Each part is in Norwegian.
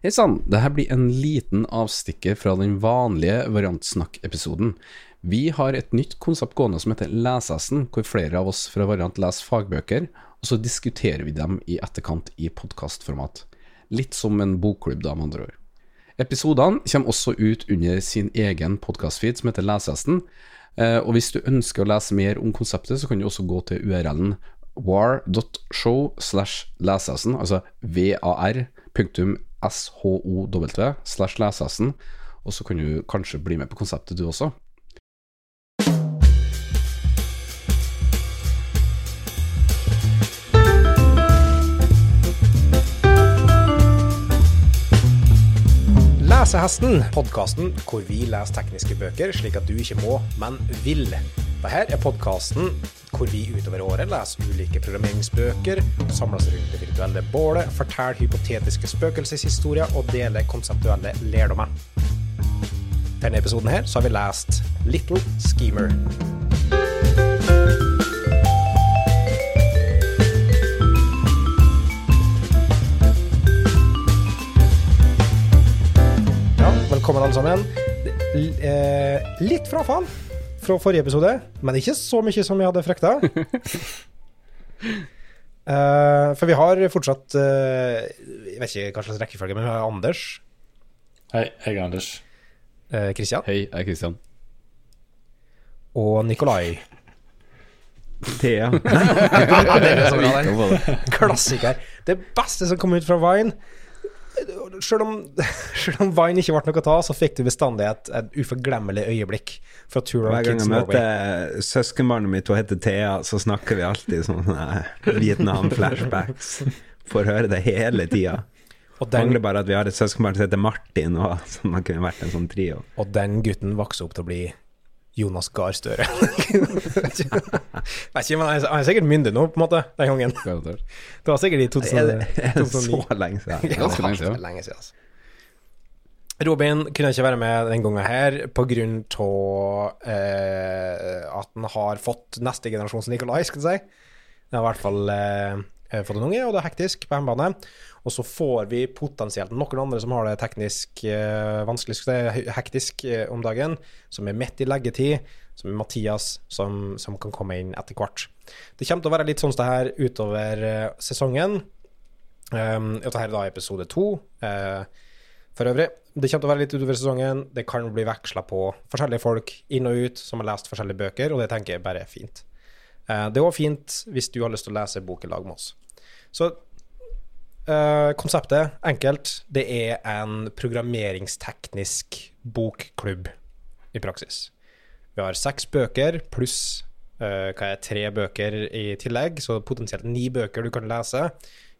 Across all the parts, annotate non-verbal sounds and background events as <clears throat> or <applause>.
Hei sann, dette blir en liten avstikker fra den vanlige Variantsnakk-episoden. Vi har et nytt konsept gående som heter Lesehesten, hvor flere av oss fra Variant leser fagbøker, og så diskuterer vi dem i etterkant i podkastformat. Litt som en bokklubb, da, med andre ord. Episodene kommer også ut under sin egen podkastfeed som heter Lesehesten. Eh, og hvis du ønsker å lese mer om konseptet, så kan du også gå til URL-en war.show altså var.show slash lesehesten, og så kan du kanskje bli med på konseptet du også. Lesehesten, podkasten hvor vi leser tekniske bøker slik at du ikke må, men vil. Dette er podkasten hvor vi utover året leser ulike programmeringsbøker, samles rundt det virtuelle bålet, forteller hypotetiske spøkelseshistorier og deler konseptuelle lærdommer. Denne episoden her så har vi lest Little Schemer. Velkommen alle sammen. Eh, litt frafall fra forrige episode, men ikke så mye som vi hadde frykta. <laughs> uh, for vi har fortsatt uh, Jeg vet ikke hva slags rekkefølge, men vi har Anders, Hei, jeg er Anders. Kristian. Uh, Hei, jeg er Kristian. og Nikolai. Thea. <laughs> Ja, det er så bra, den. Klassiker. Det beste som kom ut fra Vine. Selv om, <laughs> selv om Vine ikke ble noe å ta, så fikk du bestandig et, et uforglemmelig øyeblikk fra Tour of Hver gang jeg møter søskenbarnet mitt, hun heter Thea, så snakker vi alltid sånn Vietnam-flashbacks. Får høre det hele tida. Mangler bare at vi har et søskenbarn som heter Martin, og sånn man kunne vært en sånn trio. og den gutten vokste opp til å bli Jonas Gahr Støre. <laughs> Han er, er sikkert myndig nå, på en måte, den gangen. <laughs> Det var sikkert i 2009 Er det, er det 2009. så lenge siden? <laughs> Ganske lenge siden. lenge siden, altså. Robin kunne ikke være med denne gangen her av eh, at han har fått neste generasjons Nikolai, skal vi si. Det er i hvert fall eh, fått den unge, og det er hektisk på hjemmebane. Og så får vi potensielt noen andre som har det teknisk eh, vanskelig, hektisk eh, om dagen, som er midt i leggetid, som er Mathias, som, som kan komme inn etter hvert. Det kommer til å være litt sånn det her utover eh, sesongen. Um, dette er da episode to. eh, for øvrig, det kommer til å være litt utover sesongen. Det kan bli veksla på forskjellige folk inn og ut som har lest forskjellige bøker, og det tenker jeg bare er fint. Eh, det er òg fint hvis du har lyst til å lese bok i lag med oss. Så eh, konseptet, enkelt, det er en programmeringsteknisk bokklubb i praksis. Vi har seks bøker pluss eh, hva er tre bøker i tillegg, så potensielt ni bøker du kan lese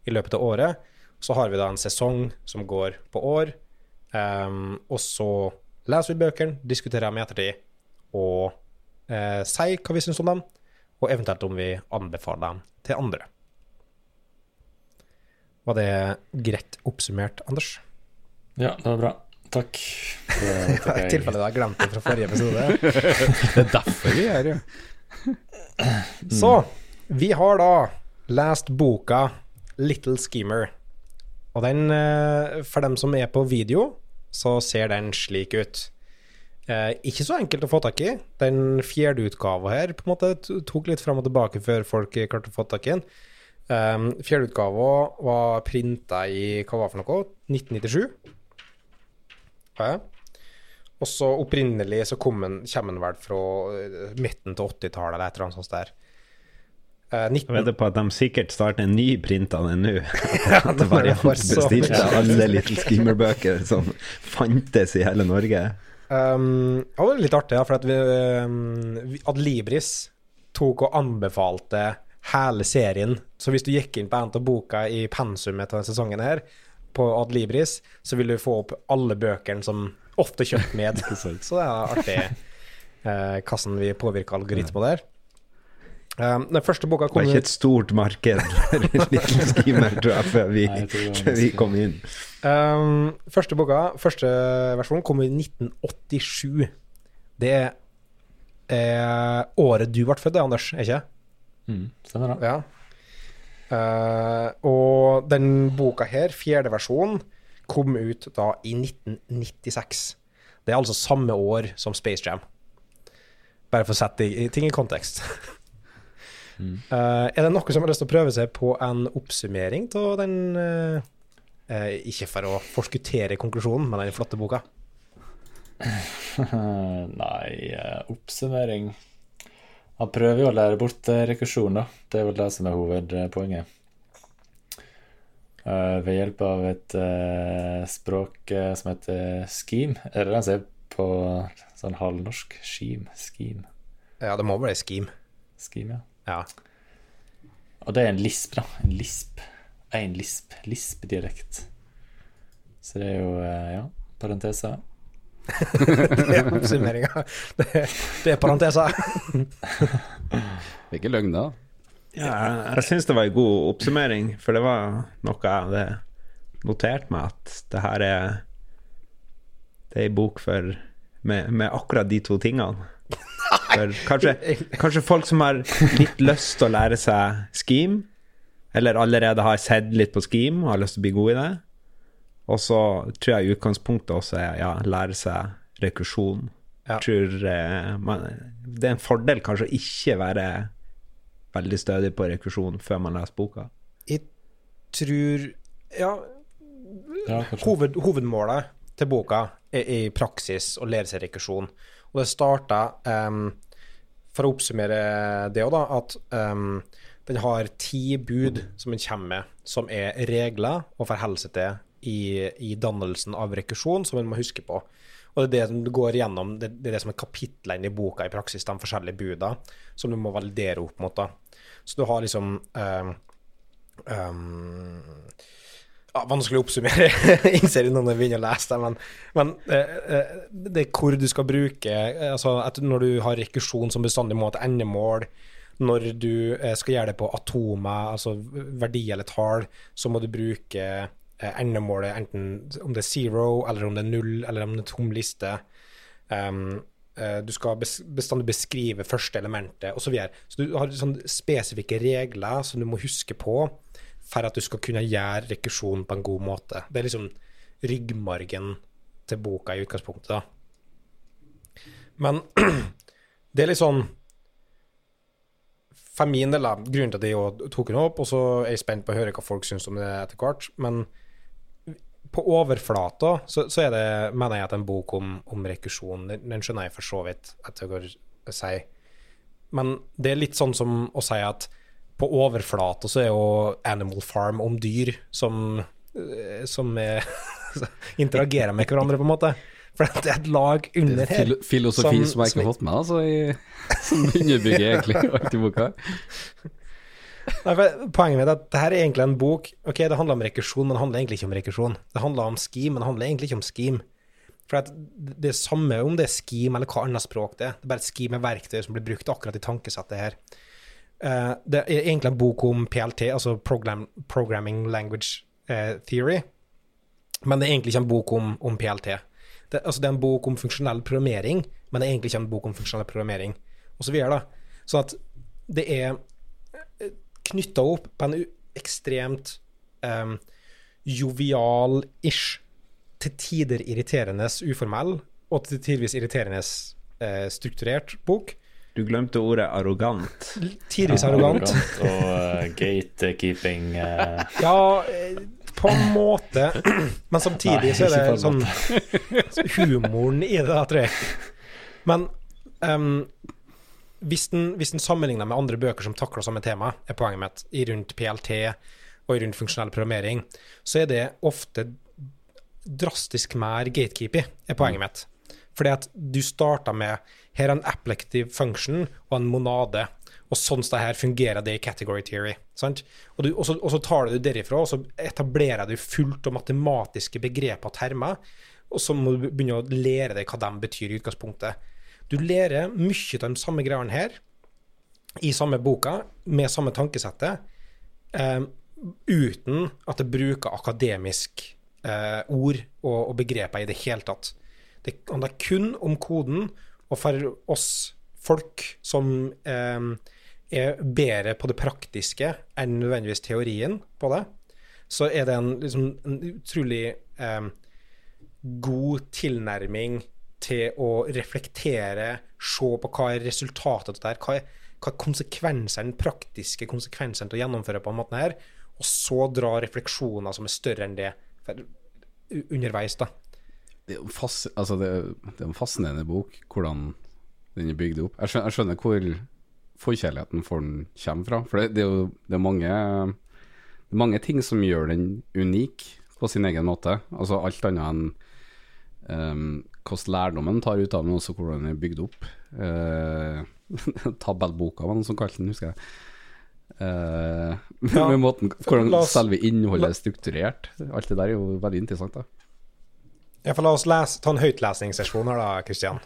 i løpet av året. Så har vi da en sesong som går på år, um, og så leser vi bøkene, diskuterer dem i ettertid, og eh, sier hva vi syns om dem, og eventuelt om vi anbefaler dem til andre. Var det greit oppsummert, Anders? Ja, det var bra. Takk. Det <laughs> I tilfelle du har glemt det fra forrige episode. <laughs> Det er derfor vi er her, ja. <clears throat> Så vi har da lest boka Little Schemer. Og den, eh, for dem som er på video, så ser den slik ut. Eh, ikke så enkelt å få tak i. Den fjerde utgava her på en måte tok litt fram og tilbake før folk klarte å få tak i den. Um, fjerde utgava var printa i hva var det for noe? 1997? Ja. Og så opprinnelig så kom den, kommer den vel fra eh, midten til 80-tallet eller et eller annet sånt der. Eh, 19... Jeg vedder på at de sikkert starter en ny print av den nå. <laughs> At det så- bestilte alle Little Skimmer-bøker som fantes i hele Norge. Um, det var litt artig, ja, for at vi, um, vi- Adlibris tok og anbefalte hele serien. Så hvis du gikk inn på en av boka i pensumet til denne sesongen her, på Adlibris, så vil du få opp alle bøkene som ofte kjøpt med. <laughs> så det er artig uh, hvordan vi påvirker algoritmer der. Um, den første boka Det kom var ikke et stort marked <laughs> for Skimmer, tror jeg, før vi, Nei, jeg tror det var før vi kom inn. Um, første boka, første versjon, kom i 1987. Det er eh, året du ble født, det, Anders, er ikke? Mm, stemmer det. Ja. Uh, og den boka her, fjerde versjon, kom ut da i 1996. Det er altså samme år som Space Jam. Bare for å sette ting i kontekst. <laughs> Mm. Uh, er det noe som har lyst til å prøve seg på en oppsummering av den uh, uh, Ikke for å forskuttere konklusjonen, men den flotte boka? <laughs> Nei, oppsummering Han prøver jo å lære bort rekursjon, da. Det er vel det som er hovedpoenget. ved hjelp av et språk som heter scheme. Er det den som er på sånn halvnorsk? Scheme? Scheme? Ja, det må være scheme. Scheme, ja. Ja. Og det er en lisp, da. En lisp. Én lisp. Lisp-dialekt. Så det er jo, eh, ja, parenteser. det <laughs> er oppsummeringa. Det, det, er parenteser. det er ikke løgn, da. Ja, jeg syns det var en god oppsummering, for det var noe jeg hadde notert meg, at det her er Det er ei bok for med, med akkurat de to tingene. For kanskje, kanskje, folk som har litt lyst til å lære seg scheme, eller allerede har sett litt på scheme og har lyst til å bli god i det. Og så tror jeg utgangspunktet også er ja, lære seg rekursjon. Ja. Tror, eh, man, det er en fordel kanskje å ikke være veldig stødig på rekursjon før man leser boka. Jeg tror Ja, ja hoved, hovedmålet til boka er i praksis å lære seg rekursjon. Og det starta um, For å oppsummere det òg, da, at um, den har ti bud som den kommer med, som er regler å forholde seg til i, i, dannelsen av rekursjon, som en må huske på. Og det er det som går gjennom, det, det er det som er kapitlene i boka i praksis, de forskjellige buda, som du må validere opp mot. da. Så du har liksom um, um, ja, Vanskelig å oppsummere, innser <laughs> jeg når jeg begynner å lese det, men, men eh, eh, det er hvor du skal bruke eh, altså Når du har rekursjon som bestandig må til endemål, når du eh, skal gjøre det på atomer, altså verdi eller tall, så må du bruke endemålet enten om det er zero, eller om det er null, eller om det er tom liste. Um, du skal bestandig beskrive første elementet, osv. Så, så du har sånn spesifikke regler som du må huske på for at du skal kunne gjøre rekursjon på en god måte. Det er liksom ryggmargen til boka i utgangspunktet. da. Men <clears throat> det er litt sånn For min del, grunnen til at jeg tok den opp, og så er jeg spent på å høre hva folk syns om det etter hvert, men på overflata så, så, er det, mener jeg at en bok om, om rekursjon Den skjønner jeg for så vidt at jeg går si. Men det er litt sånn som å si at på overflata så er jo Animal Farm om dyr som, eh, som er, <laughs> interagerer med hverandre, på en måte. For det er et lag under her. Fil filosofi som, som jeg ikke har fått med, altså, i, <laughs> som underbygger egentlig <laughs> alt i boka. Nei, poenget mitt er at dette er egentlig en bok Ok, det handler om rekursjon, men det handler egentlig ikke om rekursjon. Det handler om scheme, men det handler egentlig ikke om scheme. For det er samme om det er scheme eller hva annet språk det er. Det er bare et scheme med verktøy som blir brukt akkurat i tankesettet her. Uh, det er egentlig en bok om PLT, altså Program, Programming Language uh, Theory. Men det er egentlig ikke en bok om, om PLT. Det, altså det, er en bok om funksjonell programmering, men det er egentlig ikke en bok om funksjonell programmering. Og så videre, da. Sånn at det er eh, knytta opp på en ekstremt um, jovial-ish, til tider irriterende uformell, og til tidvis irriterende uh, strukturert bok. Du glemte ordet arrogant. Tidvis arrogant. arrogant og uh, gatekeeping. Uh. Ja, på en måte. Men samtidig Nei, så er det sånn <laughs> humoren i det, tror jeg. Men um, hvis den, hvis den, sammenligner med andre bøker som takler samme tema, er poenget mitt, i rundt PLT og i rundt funksjonell programmering, så er det ofte drastisk mer gatekeeping, er poenget mitt. Fordi at du starta med her er en applective function og en monade. Og sånn det her fungerer det i category theory. Sant? Og, du, og, så, og, så, tar du det derifra, og så etablerer du fullt og matematiske begreper og termer. Og så må du begynne å lære deg hva de betyr i utgangspunktet. Du lærer mye av de samme greiene her i samme boka, med samme tankesettet, eh, uten at det bruker akademisk eh, ord og, og begreper i det hele tatt. Det handler kun om koden, og for oss folk som eh, er bedre på det praktiske enn nødvendigvis teorien på det, så er det en, liksom, en utrolig eh, god tilnærming til å reflektere, se på hva er resultatet av det hva er, hva er konsekvensene, praktiske konsekvensene til å gjennomføre på denne måten her, og så dra refleksjoner som er større enn det underveis, da. Det er fas, altså det, det er en fascinerende bok, hvordan den er bygd opp. Jeg skjønner, jeg skjønner hvor forkjærligheten for den kommer fra. For det, det er jo det er mange, det er mange ting som gjør den unik på sin egen måte. Altså alt annet enn um, hvordan lærdommen tar ut av den, også hvordan den er bygd opp. Uh, <laughs> tabellboka var noen som kalte den, husker jeg. Eh, <laughs> Ja. med måten, hvordan selve innholdet er strukturert. Alt det der er jo veldig interessant. da Ja, for la oss lese, ta en høytlesningssesjon her, da, Kristian.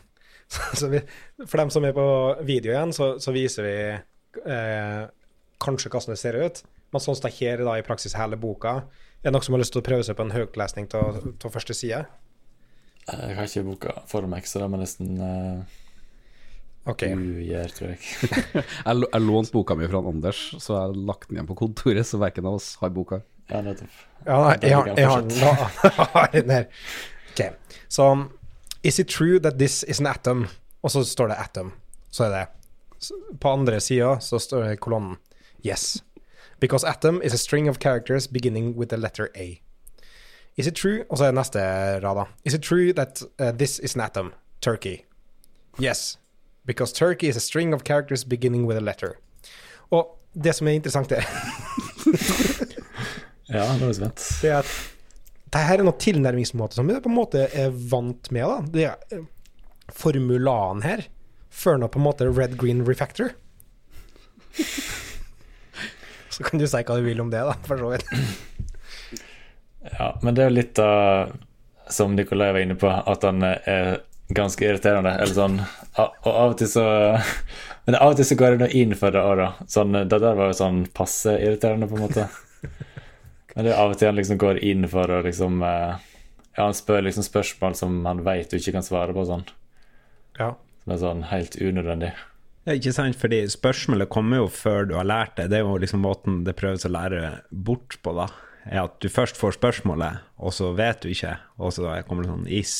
<laughs> For dem som er på video igjen, så, så viser vi eh, kanskje hvordan det ser ut. Men sånn som det her er da i praksis hele boka. Er det noen som har lyst til å prøve seg på en høytlesning av første side? Jeg har ikke boka for meg, så det må nesten eh... OK. du gjøre, tror jeg. <laughs> Jeg, jeg lånte boka mi fra Anders, så jeg har lagt den igjen på kontoret, så verken av oss har boka. Ja, nettopp. Ja, jeg jeg. <laughs> Jeg har den her. OK. Så Is it true that this is an atom? Og så står det atom. Så er det På andre sida så står det kolonnen Yes. Because atom is a string of characters beginning with the letter A. Is it true? Og så er det neste rad, da. Is it true that uh, this is an atom? Turkey. Yes. Because Turkey is a string of characters beginning with a letter. Og det som er interessant, er <laughs> Ja, nå er jeg spent. det er at det her er noen tilnærmingsmåte som vi på en måte er vant med. da. Det er eh, formulaen her, før noe på en måte red green refactor. Så kan du si hva du vil om det, da, for så vidt. Ja, men det er jo litt av Som Nikolai var inne på, at han er ganske irriterende. Eller sånn Og av og til så Men av og til så går jeg nå inn for det òg, da. Sånn, det der var jo sånn passe irriterende, på en måte. Men det er av og til han liksom går inn for å liksom eh, Ja, han spør liksom spørsmål som han vet du ikke kan svare på, sånn. Ja. Som er sånn helt unødvendig. Ja, ikke sant, fordi spørsmålet kommer jo før du har lært det. Det er jo liksom måten det prøves å lære bort på, da. Er at du først får spørsmålet, og så vet du ikke. Og så kommer det sånn is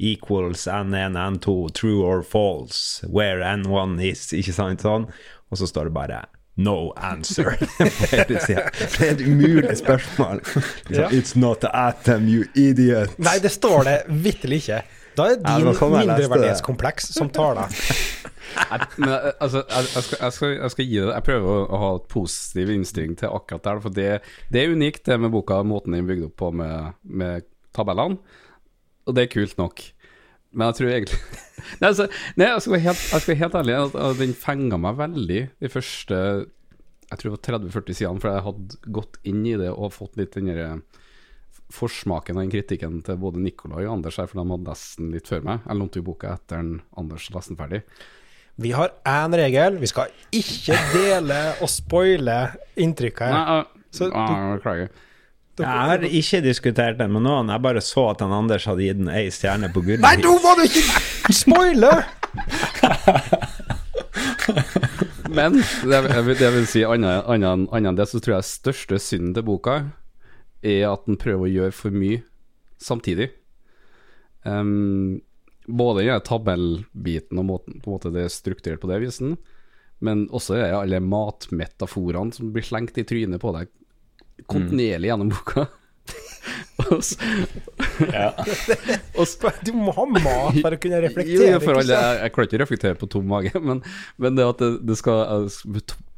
equals n1, n2, true or false, where n1 is, ikke sant, sånn. Og så står det bare no answer. <laughs> det er et umulig spørsmål. Liksom, <laughs> Ja. It's not the atom, you idiot. Nei, det står det vitterlig ikke. Da er din mindreverdighetskompleks som tar deg. Men jeg- altså, jeg, jeg, skal, jeg, skal, jeg skal gi det Jeg prøver å, å ha et positiv innstilling til akkurat der, for det, det er unikt, det med boka, måten den er bygd opp på med, med tabellene. Og det er kult nok. Men jeg tror egentlig <laughs> Nei, altså, nei jeg, skal være helt, jeg skal være helt ærlig, at, den fenga meg veldig de første Jeg tror det var 30-40 sidene, for jeg hadde gått inn i det og fått litt den derre forsmaken av den kritikken til både Nicolai og Anders her, for de hadde lest den litt før meg. Jeg lånte jo boka etter den Anders leste den ferdig. Vi har én regel. Vi skal ikke dele og spoile inntrykket. her. Nei, jeg- Så uh, du-. Jeg har ikke diskutert den med noen, jeg bare så at han Anders hadde gitt den ei stjerne på gulvet Nei, nå var det ikke spoiler! <laughs> Men det jeg, vil- det jeg vil si annet enn det, så tror jeg største synden til boka er at den prøver å gjøre for mye samtidig. Um, både i den tabellbiten og måten på en måte det er strukturert på det visen, men også alle matmetaforene som blir slengt i trynet på deg kontinuerlig gjennom boka. <laughs> og så, Ja. <laughs> og så Du må ha mat for å kunne reflektere. jo, for alle, jeg, jeg klarer ikke å reflektere på tom mage, <laughs> men, men det at det, det skal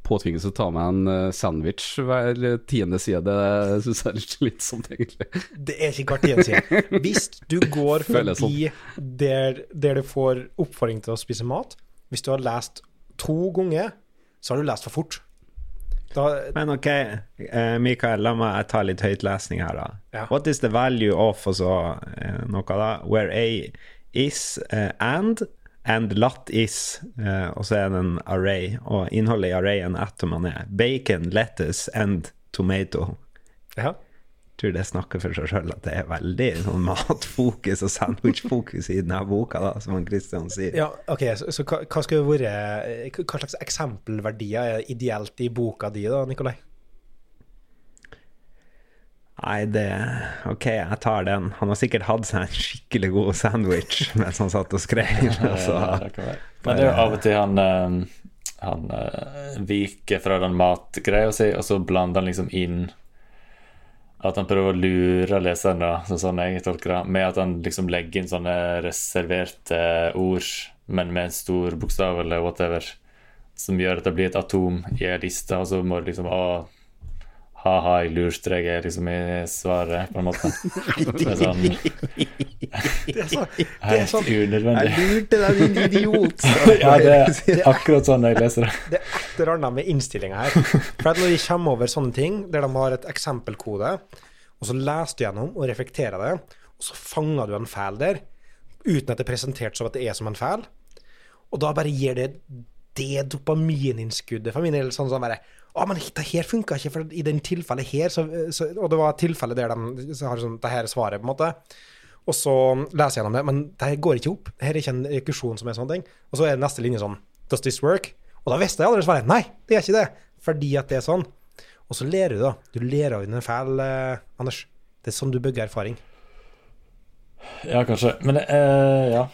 påtvinges å ta meg en eh, sandwich hver tiende side, det syns jeg er litt slitsomt, egentlig. Det er ikke hver tiende side. Hvis du går Føles forbi der, der du får oppfordring til å spise mat, hvis du har lest to ganger, så har du lest for fort. Da, Men ok, eh, Mikael, la meg ta litt høytlesning her, da. Ja. What is the value of og så eh, noe da? Where A is eh, and, and lat is, og så er det en array, og innholdet i arrayen atomene er bacon, lettuce and tomato. ja. Tror det snakker for seg sjøl at det er veldig sånn matfokus og sandwichfokus i denne boka, da, som han Christian sier. ja, ok, så, så hva, hva være Hva slags eksempelverdier er ideelt i boka di, da, Nikolai? Nei, det Ok, jeg tar den. Han har sikkert hatt seg en skikkelig god sandwich <laughs> mens han satt og skrev. Altså. Ja, det. Men det er jo av og til han eh, Han eh, viker fra den matgreia si, og så blander han liksom inn at han prøver å lure leseren, da, sånn jeg tolker det, med at han liksom legger inn sånne reserverte ord, men med en stor bokstav eller whatever, som gjør at det blir et atom i ei liste, og så må du liksom Å, ha-ha, jeg lurte deg liksom i svaret, på en måte. <laughs> Det er sånn Det er, så, det er <laughs> helt unødvendig. Jeg lurte deg, din <laughs> idiot! Ja, det er akkurat sånn jeg leser det. Det er et eller annet med innstillinga her. For når de kommer over sånne ting, der de har et eksempelkode, og så leser du gjennom og reflekterer det, og så fanger du en feil der, uten at det er presentert som at det er som en feil, og da bare gir det det dopamininnskuddet for min del. Sånn sånn bare Å, men det her funka ikke, for i den tilfellet her så, så, Og det var tilfellet der de så har sånn Det her er svaret, på en måte. Og så leser jeg gjennom det, men det her går ikke opp. Det her er ikke en rekursjon som er sånne ting. Og så er neste linje sånn Does this work? Og da visste jeg allerede svaret. Nei, det gjør ikke det. Fordi at det er sånn. Og så ler du, da. Du ler av en feil, eh, Anders. Det er sånn du bygger erfaring. Ja, kanskje. Men eh, ja.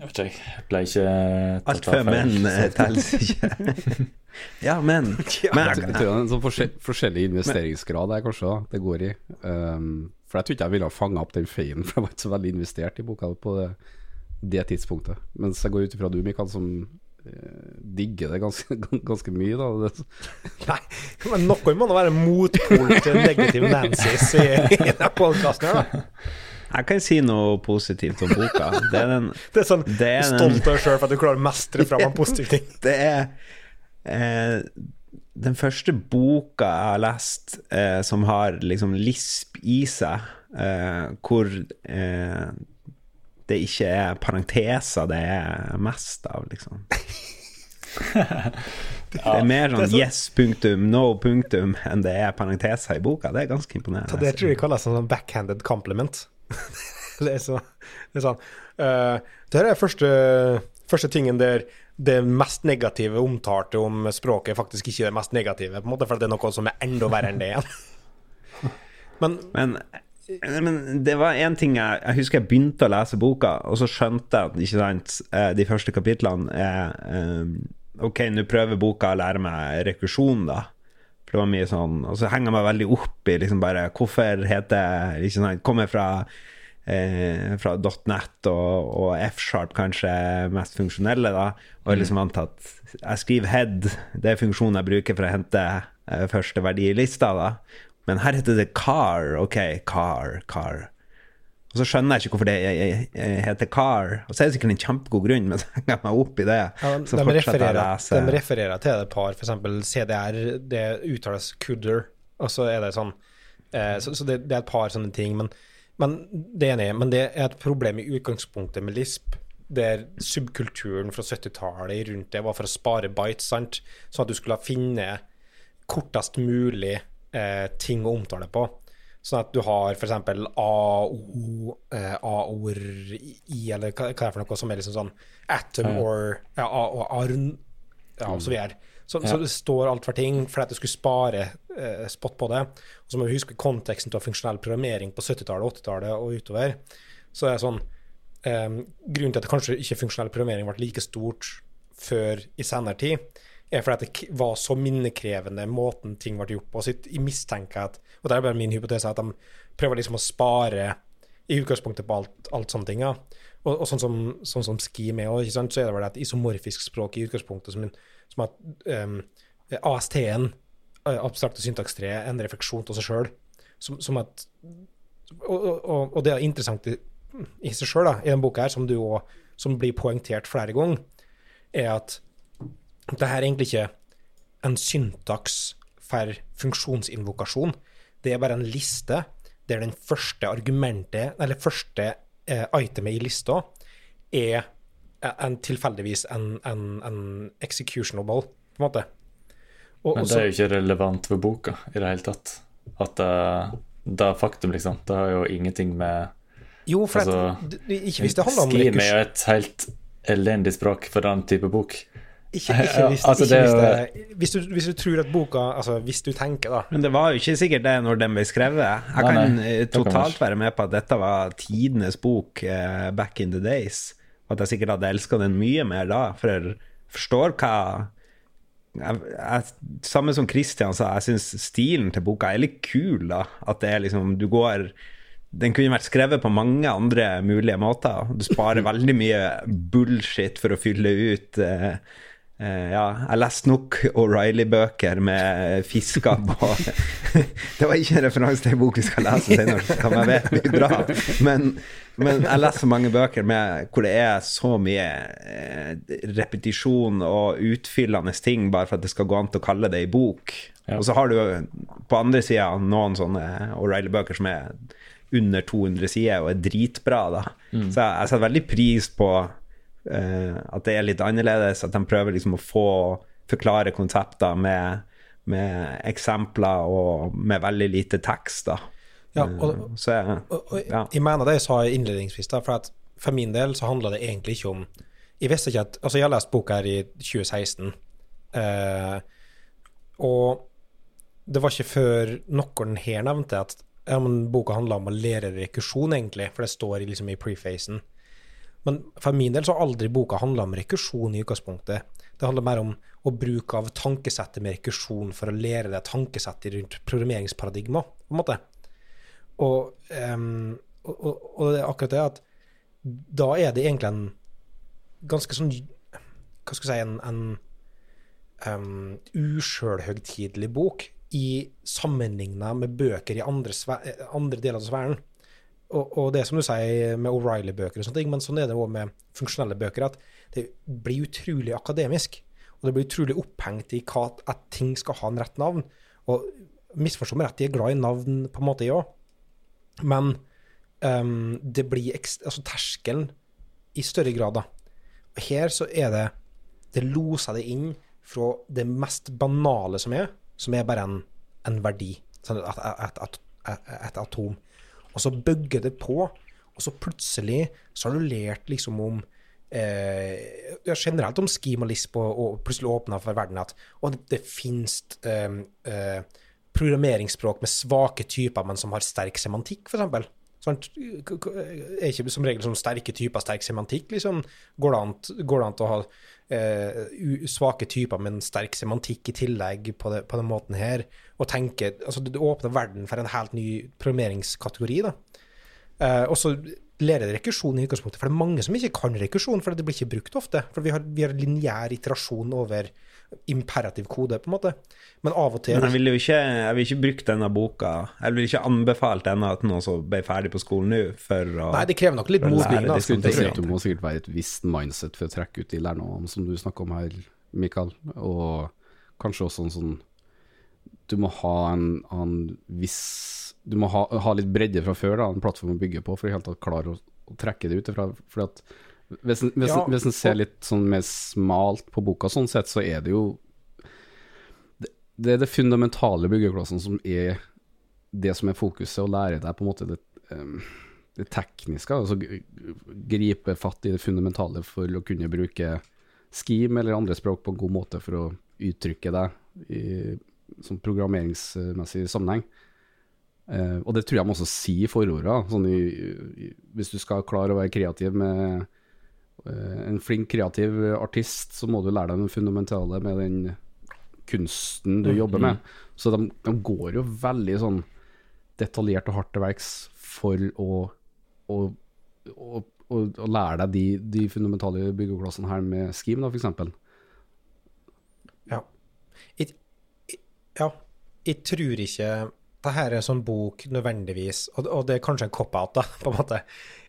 Jeg vet ikke, jeg ble ikke tatt Alt for menn eh, telles <laughs> ikke. <laughs> ja, men. men Jeg tror det er en sånn forskjell, forskjellig investeringsgrad der, kanskje, da, det går i. Um, for jeg tror ikke jeg ville ha fanga opp den feien, <laughs> for jeg var ikke så veldig investert i boka på det, det tidspunktet. Mens jeg går ut ifra du, Mikael, som eh, digger det ganske, ganske mye, da. Nei, men noen må da være motpol til negativ Nancy's i, i denne podkasten her, da. Jeg kan si noe positivt om boka. Det er den <laughs> Det er sånn Det er stolt av deg sjøl for at du klarer å mestre fram en positiv ting. <laughs> Det er eh, den første boka jeg har lest eh, som har liksom lisp i seg, eh, hvor eh, det ikke er parenteser det er mest av, liksom. <laughs> Det er mer sånn yes, punktum, no, punktum enn det er parenteser i boka. Det er ganske imponerende. Så det tror jeg kalles en sånn backhanded compliment. Det er, så, det er sånn uh, Det her er første, første tingen der det mest negative omtalte om språket faktisk ikke det mest negative, på en måte, for det er noe som er enda verre enn det igjen. <laughs> Men Men, men det var én ting jeg Jeg husker jeg begynte å lese boka, og så skjønte jeg ikke sant, eh, de første kapitlene er eh, Ok, nå prøver boka å lære meg rekursjon, da. For det var mye sånn Og så henger jeg meg veldig opp i liksom bare Hvorfor heter ikke sant, Kommer fra eh, fra .net og, og F-sharp kanskje mest funksjonelle, da. Og er liksom vant til at jeg skriver head, det er funksjonen jeg bruker for å hente eh, første verdi i lista, da. Men her heter det car. Ok, car, car. Og så skjønner jeg ikke hvorfor det heter car. Og så er det sikkert en kjempegod grunn, men <laughs> så henger jeg meg opp i det. ja, de, jeg refererer, de refererer til et par, f.eks. CDR, det uttales kudder, og så er det sånn eh, Så, så det, det er et par sånne ting. Men, men det er enig, men det er et problem i utgangspunktet med Lisp. Der subkulturen fra 70-tallet rundt det var for å spare bites, sant? sånn at du skulle finne kortest mulig eh, ting å omtale på. Sånn at du har f.eks. AO, eh, i, eller hva, hva er det for noe som er liksom sånn atom or ja, A og arn, ja, og så videre. Så, så det står altfor ting for at du skulle spare eh, spot på det. Og så må vi huske konteksten til funksjonell programmering på 70-tallet, 80-tallet og utover. Så det er sånn eh, Grunnen til at kanskje ikke funksjonell programmering ble like stort før i senere tid, er fordi at det var så minnekrevende måten ting ble gjort på. Så jeg mistenker at Og det er bare min hypotese at de prøver liksom å spare i utgangspunktet på alt, alt sånne ting. Ja. Og, og sånn som, sånn som Scheme er, også, så er det vel et isomorfisk språk i utgangspunktet, som, som at um, AST-en, eh, abstrakte syntakstreet, en refleksjon av seg sjøl. Som, som at og, og, og det er interessant i, i seg sjøl, i denne boka her, som, du også, som blir poengtert flere ganger, er at det her er egentlig ikke en syntaks for funksjonsinvokasjon. Det er bare en liste der den første argumentet, eller første eh, itemet i lista, er en, tilfeldigvis en, en, en executionable, på en måte. Og, Men det er jo ikke relevant for boka i det hele tatt. At uh, det er faktum, liksom. Det har jo ingenting med jo, for altså, at, ikke hvis det handler om Scheme er jo et helt elendig språk for den type bok. Ikke, ikke, hvis, Altså, ikke det hvis, det, hvis, du, hvis du tror at boka Altså, hvis du tenker, da Men det var jo ikke sikkert det når den ble skrevet. Jeg Nei, kan nei, eh, det kan totalt være med på at dette var tidenes bok uh, back in the days. Og at jeg sikkert hadde elska den mye mer da, for jeg forstår hva jeg, jeg, Samme som Christian sa, jeg syns stilen til boka er litt kul. da At det er liksom Du går Den kunne vært skrevet på mange andre mulige måter. Du sparer <laughs> veldig mye bullshit for å fylle ut eh, Eh, ja, jeg leste nok O'Reilly-bøker med fisker på <laughs> Det var ikke en referanse til en bok vi skal lese senere, som jeg vet blir bra. Men, men jeg leser mange bøker med, hvor det er så mye eh, repetisjon og utfyllende ting bare for at det skal gå an til å kalle det ei bok. Ja. Og så har du på andre sida noen sånne O'Reilly-bøker som er under 200 sider og er dritbra. da. Så jeg, jeg setter veldig pris på eh, at det er litt annerledes, at de prøver liksom å få forklare konsepter med, med eksempler og med veldig lite tekst. da. Ja, Eh, og- så jeg, Og, og Ja. Jeg mener det jeg sa innledningsvis, da, for at for min del så handler det egentlig ikke om Jeg visste ikke at Altså, jeg har lest boka her i 2016, eh, og det var ikke før noen her nevnte at ja, men boka handla om å lære rekursjon, egentlig, for det står liksom i prefacen. Men for min del så har aldri boka handla om rekursjon i utgangspunktet. Det handler mer om å bruke av tankesettet med rekursjon for å lære deg tankesettet rundt programmeringsparadigma, på en måte. Og, um, og, og, det er akkurat det at da er det egentlig en ganske sånn Hva skal jeg si En, en um, usjølhøgtidelig bok i sammenligna med bøker i andre, andre deler av sfæren. Og, og det er som du sier med O'Reilly-bøker, og sånne ting, men sånn er det òg med funksjonelle bøker. At det blir utrolig akademisk. Og det blir utrolig opphengt i hva, at ting skal ha en rett navn. Og misforstå meg rett, de er glad i navn på en måte, jeg òg. Men um, det blir altså terskelen i større grad, da. Og her så er det Det loser det inn fra det mest banale som er, som er bare en, en verdi. Sånn et, et, et, et atom. Og så bygger det på, og så plutselig så har du lært liksom om eh, ja, generelt om schema Lisp, og, og plutselig åpna for verden at og det, det finnes eh, eh, programmeringsspråk med svake typer, men som har sterk semantikk, f.eks. K- Er ikke som regel sånn sterke typer, sterk semantikk, liksom? Går det an, går det an å ha eh, svake typer, med en sterk semantikk i tillegg på, det, på den måten her? Og tenke Altså, Du åpner verden for en helt ny programmeringskategori, da. Eh, og så lærer rekursjon i utgangspunktet, for det er mange som ikke kan rekursjon, for det blir ikke brukt ofte. For vi har, vi har lineær iterasjon over imperativ kode, på en måte. Men av og til Men jeg ville jo ikke, jeg vil ikke brukt denne boka Jeg ville ikke anbefalt denne til noen som ble ferdig på skolen nå, for å Nei, det krever nok litt modning. da. Du må sikkert være et visst mindset for å trekke ut de lærdommene som du snakker om her, Mikael. Og kanskje også en sånn Du må ha en, en viss Du må ha, ha litt bredde fra før, da, en plattform å bygge på, for i hele tatt klare å, å trekke det ut. For at hvis en, hvis, Ja, hvis en ser litt sånn mer smalt på boka, sånn sett, så er det jo Det, det er det fundamentale byggeklassen som er det som er fokuset, å lære deg på en måte det, em, det tekniske. Altså gripe fatt i det fundamentale for å kunne bruke Scheme eller andre språk på en god måte for å uttrykke deg i sånn programmeringsmessig sammenheng. Eh, og det tror jeg man også sier i forordet. Sånn i, i, hvis du skal klare å være kreativ med en flink kreativ artist, så må du lære deg det fundamentale med den kunsten du jobber med. Så de, de går jo veldig sånn detaljert og hardt til verks for å, å, å, å, lære deg de, de fundamentale byggeklassene her med Scheme, da, eksempel. Ja. Jeg- ja, jeg tror ikke det her er sånn bok nødvendigvis, og, og det er kanskje en cop-out, da, på en måte.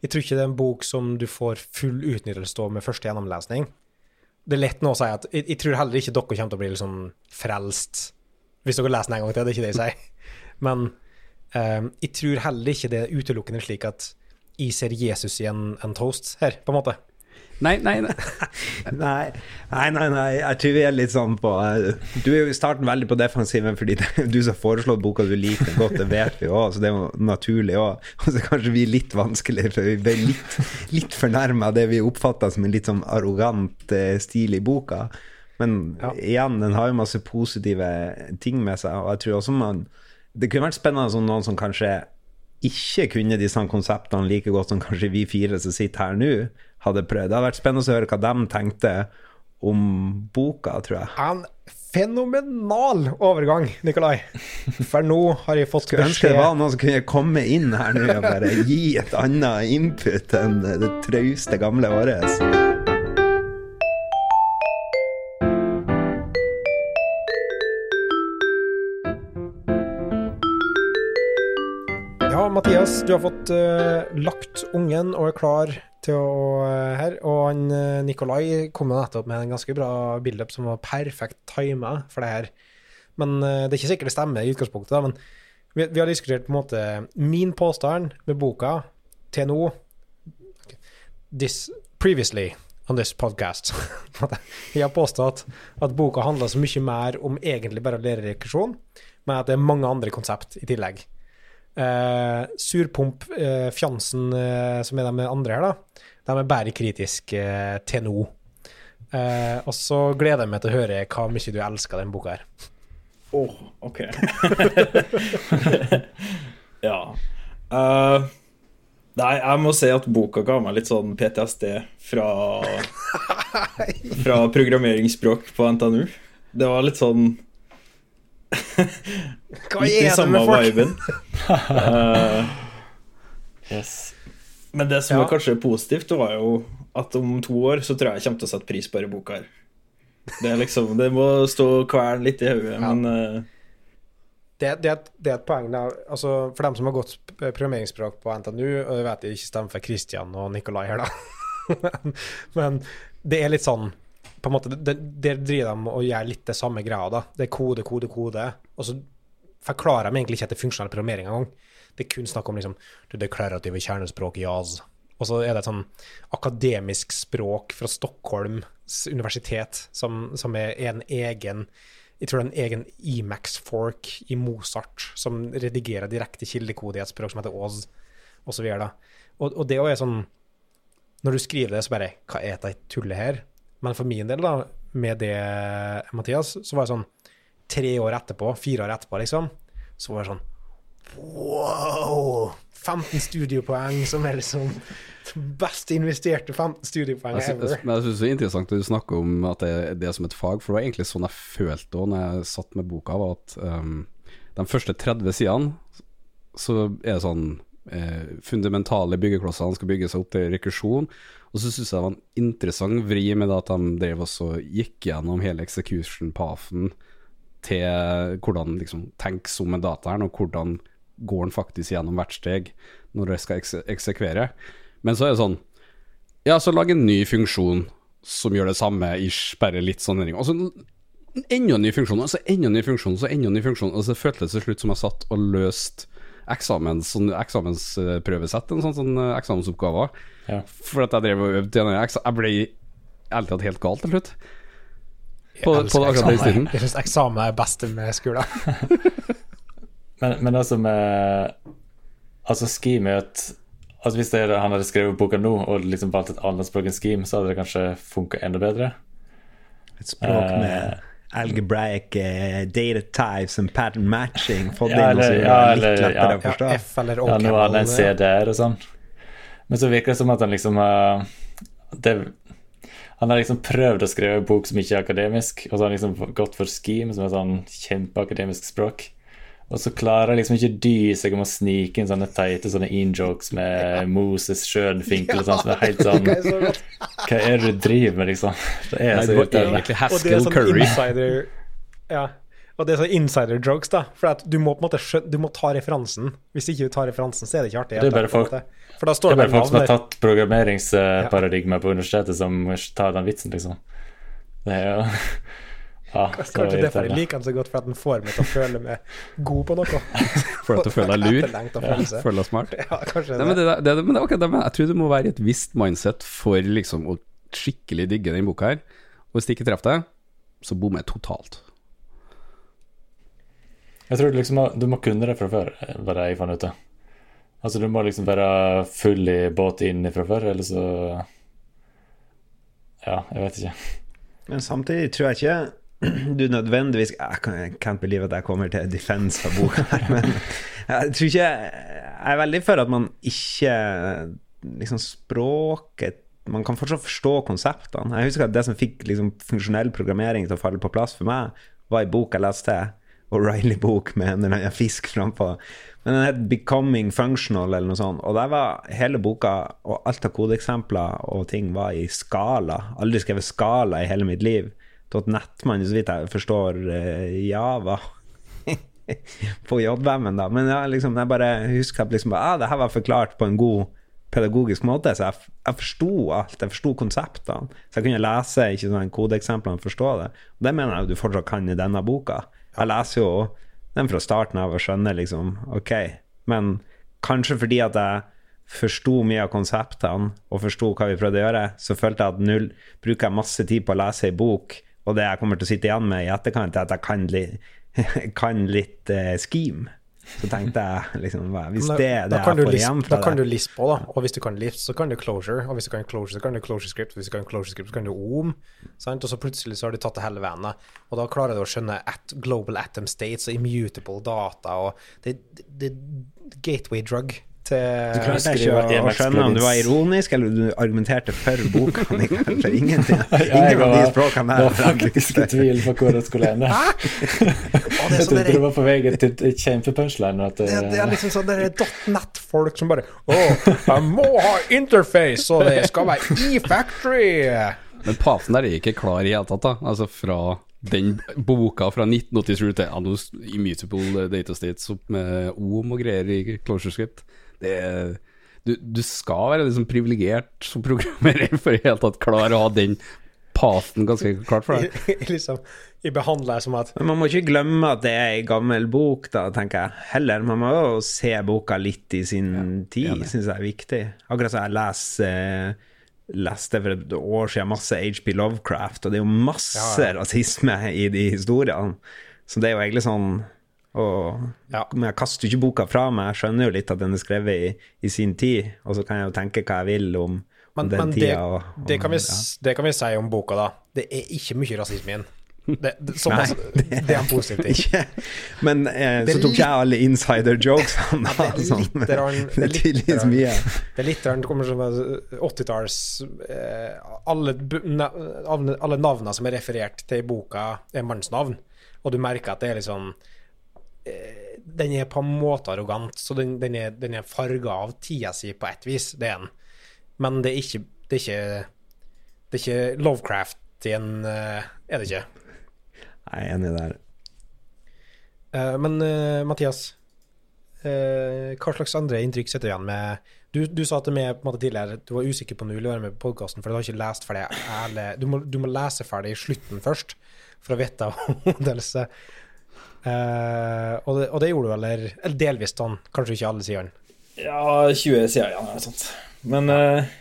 Jeg tror ikke det er en bok som du får full utnyttelse av med første gjennomlesning. Det er lett nå å si at jeg, jeg tror heller ikke dere kommer til å bli liksom frelst hvis dere leser den en gang til, det er ikke det jeg sier. <laughs> Men um, jeg tror heller ikke det er utelukkende slik at jeg ser Jesus i en, en toast her, på en måte. Nei, nei, nei. <laughs> Nei, nei, nei, nei, jeg tror vi er litt sånn på eh, Du er jo i starten veldig på defensiven fordi det du som har foreslått boka du liker godt, det vet vi òg, så det er jo naturlig òg. Og så kanskje vi er litt vanskeligere, for vi ble litt, litt fornærma av det vi oppfatta som en litt sånn arrogant eh, stil i boka. Men Ja. igjen, den har jo masse positive ting med seg, og jeg tror også man Det kunne vært spennende som noen som kanskje ikke kunne disse konseptene like godt som kanskje vi fire som sitter her nå, hadde prøvd. Det hadde vært spennende å høre hva de tenkte om boka, tror jeg. En fenomenal overgang, Nikolai. For nå har jeg fått Skulle ønske det var noen som kunne komme inn her nå og bare gi et annet input enn det trauste gamle året. Ja, Mathias, du har fått uh, lagt ungen og er klar til å eh, her. Og han eh, Nikolai kom jo nettopp med en ganske bra build-up som var perfekt tima for det her. Men eh, det er ikke sikkert det stemmer i utgangspunktet, da. Men vi, vi har diskutert på en måte min påstand med boka til nå. This previously on this podcast. <laughs> Jeg har påstått at boka handler så mye mer om egentlig bare å lære rekursjon, men at det er mange andre konsept i tillegg. Eh, surpomp, uh, Fjansen, eh, som er de andre her, da, de er bare kritiske eh, til nå. Eh, og så gleder jeg meg til å høre hva mye du elsker den boka her. Åh, ok. <laughs> ja. Eh, nei, jeg må si at boka ga meg litt sånn PTSD fra <laughs> Fra programmeringsspråk på NTNU. Det var litt sånn <laughs> Hva er det samme med folk? viben. <laughs> Eh, Yes. men det som Ja. var kanskje positivt, det var jo at om to år så tror jeg jeg kommer til å sette pris på denne boka her. Det er liksom, det må stå kvern litt i hodet, men uh, Det, det, er et- det er et poeng. Da. Altså, for dem som har gått programmeringsspråk på NTNU, og jeg vet jeg ikke stemmer for Christian og Nikolai her, da, <laughs> men, men det er litt sånn på en måte, det- Der driver de og gjør litt det samme greia. da. Det er kode, kode, kode. Og så forklarer de egentlig ikke etter er funksjonell programmering engang. Det er kun snakk om liksom, det deklarative kjernespråk i JAS. Og så er det et sånn akademisk språk fra Stockholms universitet som, som er en egen jeg tror det er en egen Emax-fork i Mozart som redigerer direkte kildekode i et språk som heter og så videre. da. Og, og det er sånn Når du skriver det, så bare Hva er dette tullet her? Men for min del, da, med det, Mathias, så var det sånn Tre år etterpå, fire år etterpå, liksom, så var det sånn Wow! 15 studiepoeng som er liksom best investerte 15 studiepoeng Jeg, sy- ever. men jeg synes det er interessant at du snakker om at det, det er som et fag, for det var egentlig sånn jeg følte òg når jeg satt med boka, var at um, de første 30 sidene så er det sånn eh, fundamentale byggeklossene skal bygge seg opp til rekursjon. Og så syns jeg det var en interessant vri med at de drev også gikk gjennom hele execution-pathen til hvordan liksom tenkes om med dataen, og hvordan går den faktisk gjennom hvert steg når det skal ekse eksekvere. Men så er det sånn Ja, så lag en ny funksjon som gjør det samme, ish, bare litt sånn endring. Og så enda en ny funksjon, og så enda en ny funksjon, og så enda en ny funksjon. Og så føltes det til slutt som jeg satt og løste eksamens, sånn eksamensprøvesett, en sånn, sånn eh, eksamensoppgaver. Ja. For at jeg drev og øvde til Jeg ble ærlig talt helt gal til slutt. Jeg På- på elsker akkurat den eksamen. tiden. Jeg syns eksamen er best med skolen. <laughs> Men, men altså som er Altså, er at Altså Hvis det, han hadde skrevet boka nå og liksom valgt et annet språk enn Scheme, så hadde det kanskje funka enda bedre. Et språk Eh. Algebraic uh, data types and pattern matching. Fått Ja, inn noe eller- ja, litt eller- lettere ja. å forstå. Ja, F eller Ja, nå har han en. CDR og sånn. Men så virker det som at han liksom uh, det, Han har liksom prøvd å skrive en bok som ikke er akademisk, og så har han liksom gått for Scheme, som er sånn kjempeakademisk språk. Og så klarer liksom ikke dy seg om å snike inn sånne teite sånne in-jokes med Moses Schönfinkel og sånn, som er helt sånn. <laughs> Hva er det du driver med, liksom? Det er Nei, så det irriterende. Og det er Haskell sånn Curry. insider Ja. Og det er sånn insider jokes, da. For at du må på en måte skjønne Du må ta referansen. Hvis ikke du tar referansen, så er det ikke artig. Det er bare folk- For da Det er bare folk som har tatt programmeringsparadigmet på universitetet, som tar den vitsen, liksom. Det er jo Ja, det er derfor jeg liker den så godt, for at den får meg til å føle meg god på noe. <laughs> For at du føler deg lur. Føler deg smart. Ja, kanskje Nei, det. det, det, det, jeg tror du må være i et visst mindset for liksom å skikkelig digge den boka her. Og hvis det ikke treffer deg, så bommer jeg totalt. Jeg tror du liksom du må kunne det fra før, var det jeg fant ut av. Altså, du må liksom være full i båt inn fra før, eller så Ja, jeg vet ikke. Men samtidig tror jeg ikke <clears throat> du nødvendigvis Jeg kan- I can't believe at jeg kommer til defense av boka her, <laughs> men jeg tror ikke Jeg er veldig for at man ikke liksom språket Man kan fortsatt forstå konseptene. Jeg husker at det som fikk liksom funksjonell programmering til å falle på plass for meg, var ei bok jeg leste, O'Reilly-bok med en eller annen fisk frampå. Men den het 'Becoming Functional' eller noe sånt. Og der var hele boka, og alt av kodeeksempler og ting, var i skala. Aldri skrevet skala i hele mitt liv. .net-mann, så vidt jeg forstår eh, Java <laughs> på JVM-en, da. Men ja, liksom, jeg bare husker at liksom, ah, det her var forklart på en god pedagogisk måte, så jeg, jeg forsto alt. Jeg forsto konseptene. Så jeg kunne lese ikke sånn kodeeksemplene og forstå det. Og det mener jeg du fortsatt kan i denne boka. Jeg leser jo den fra starten av og skjønner liksom OK, men kanskje fordi at jeg forsto mye av konseptene og forsto hva vi prøvde å gjøre, så følte jeg at null bruker jeg masse tid på å lese ei bok, og det jeg kommer til å sitte igjen med i etterkant, er at jeg kan, li <laughs> kan litt uh, scheme. Så tenkte jeg liksom Hvis det er det jeg får igjen fra det Da kan du Lisp òg, da. Og hvis du kan Lisp, så kan du Closure. Og hvis du kan Closure, så kan du Closure Script. Hvis du kan Closure Script, så kan du OM. Sant? Og så plutselig så har du tatt det hele veien. Og da klarer du å skjønne at global atom states og immutable data og det, det, det gateway drug til Du jeg skrive ikke å, å skjønne om du var ironisk eller du argumenterte for boka. mi, For ingenting, <laughs> ingen av de språkene språkene Det var faktisk i tvil på hvor det skulle ende. <laughs> Er Jeg sånn trodde du var på vei til et kjempepunchline. Det, det, er liksom sånn er .net-folk som bare Å, jeg må ha interface, og det skal være e-factory! Men paten der er ikke klar i det hele tatt, da. Altså fra den boka fra 1987 til ja, nå s- Immutable Data States opp med OM og greier i Closure Script. Det du, du skal være liksom privilegert som programmerer for i det hele tatt klare å ha den paten ganske klart for deg. <laughs> liksom, jeg behandler det som at Men man må ikke glemme at det er ei gammel bok, da, tenker jeg. Heller, man må jo se boka litt i sin tid, syns jeg er viktig. Akkurat som jeg leser leste for et år siden masse HP Lovecraft, og det er jo masse rasisme i de historiene. Så det er jo egentlig sånn og, Ja. Men jeg kaster jo ikke boka fra meg, jeg skjønner jo litt at den er skrevet i, i sin tid, og så kan jeg jo tenke hva jeg vil om, om Men, den men det, tida. og, og, det, kan vi, ja. det kan vi si om boka, da. Det er ikke mye rasisme i den. Det, det, Nei, altså, det, er en positiv <laughs> ting. Ikke, men eh, så tok jeg alle insider jokesene. Ja, det sånn, rann- <laughs> det er tydeligvis mye. Det er litt der kommer som 80-talls eh, alle, alle alle navnene som er referert til i boka, er mannsnavn. Og du merker at det er litt eh, Den er på en måte arrogant, så den, den er, den er farga av tida si på ett vis. Det er den. Men det er ikke Det er ikke, det er ikke Lovecraft i en eh, Er det ikke? Jeg er enig der. Eh, men eh, Mathias, eh, hva slags andre inntrykk sitter du igjen med? Du, du sa til meg en tidligere du var usikker på om du ville være med på podkasten, for du har ikke lest ferdig du, må, du må lese ferdig slutten først for å vite om <laughs> omdelse. Eh, og, det, og det gjorde du, eller, eller delvis sånn, kanskje ikke alle sidene. Ja, 20 sider igjen eller sånt. Men eh,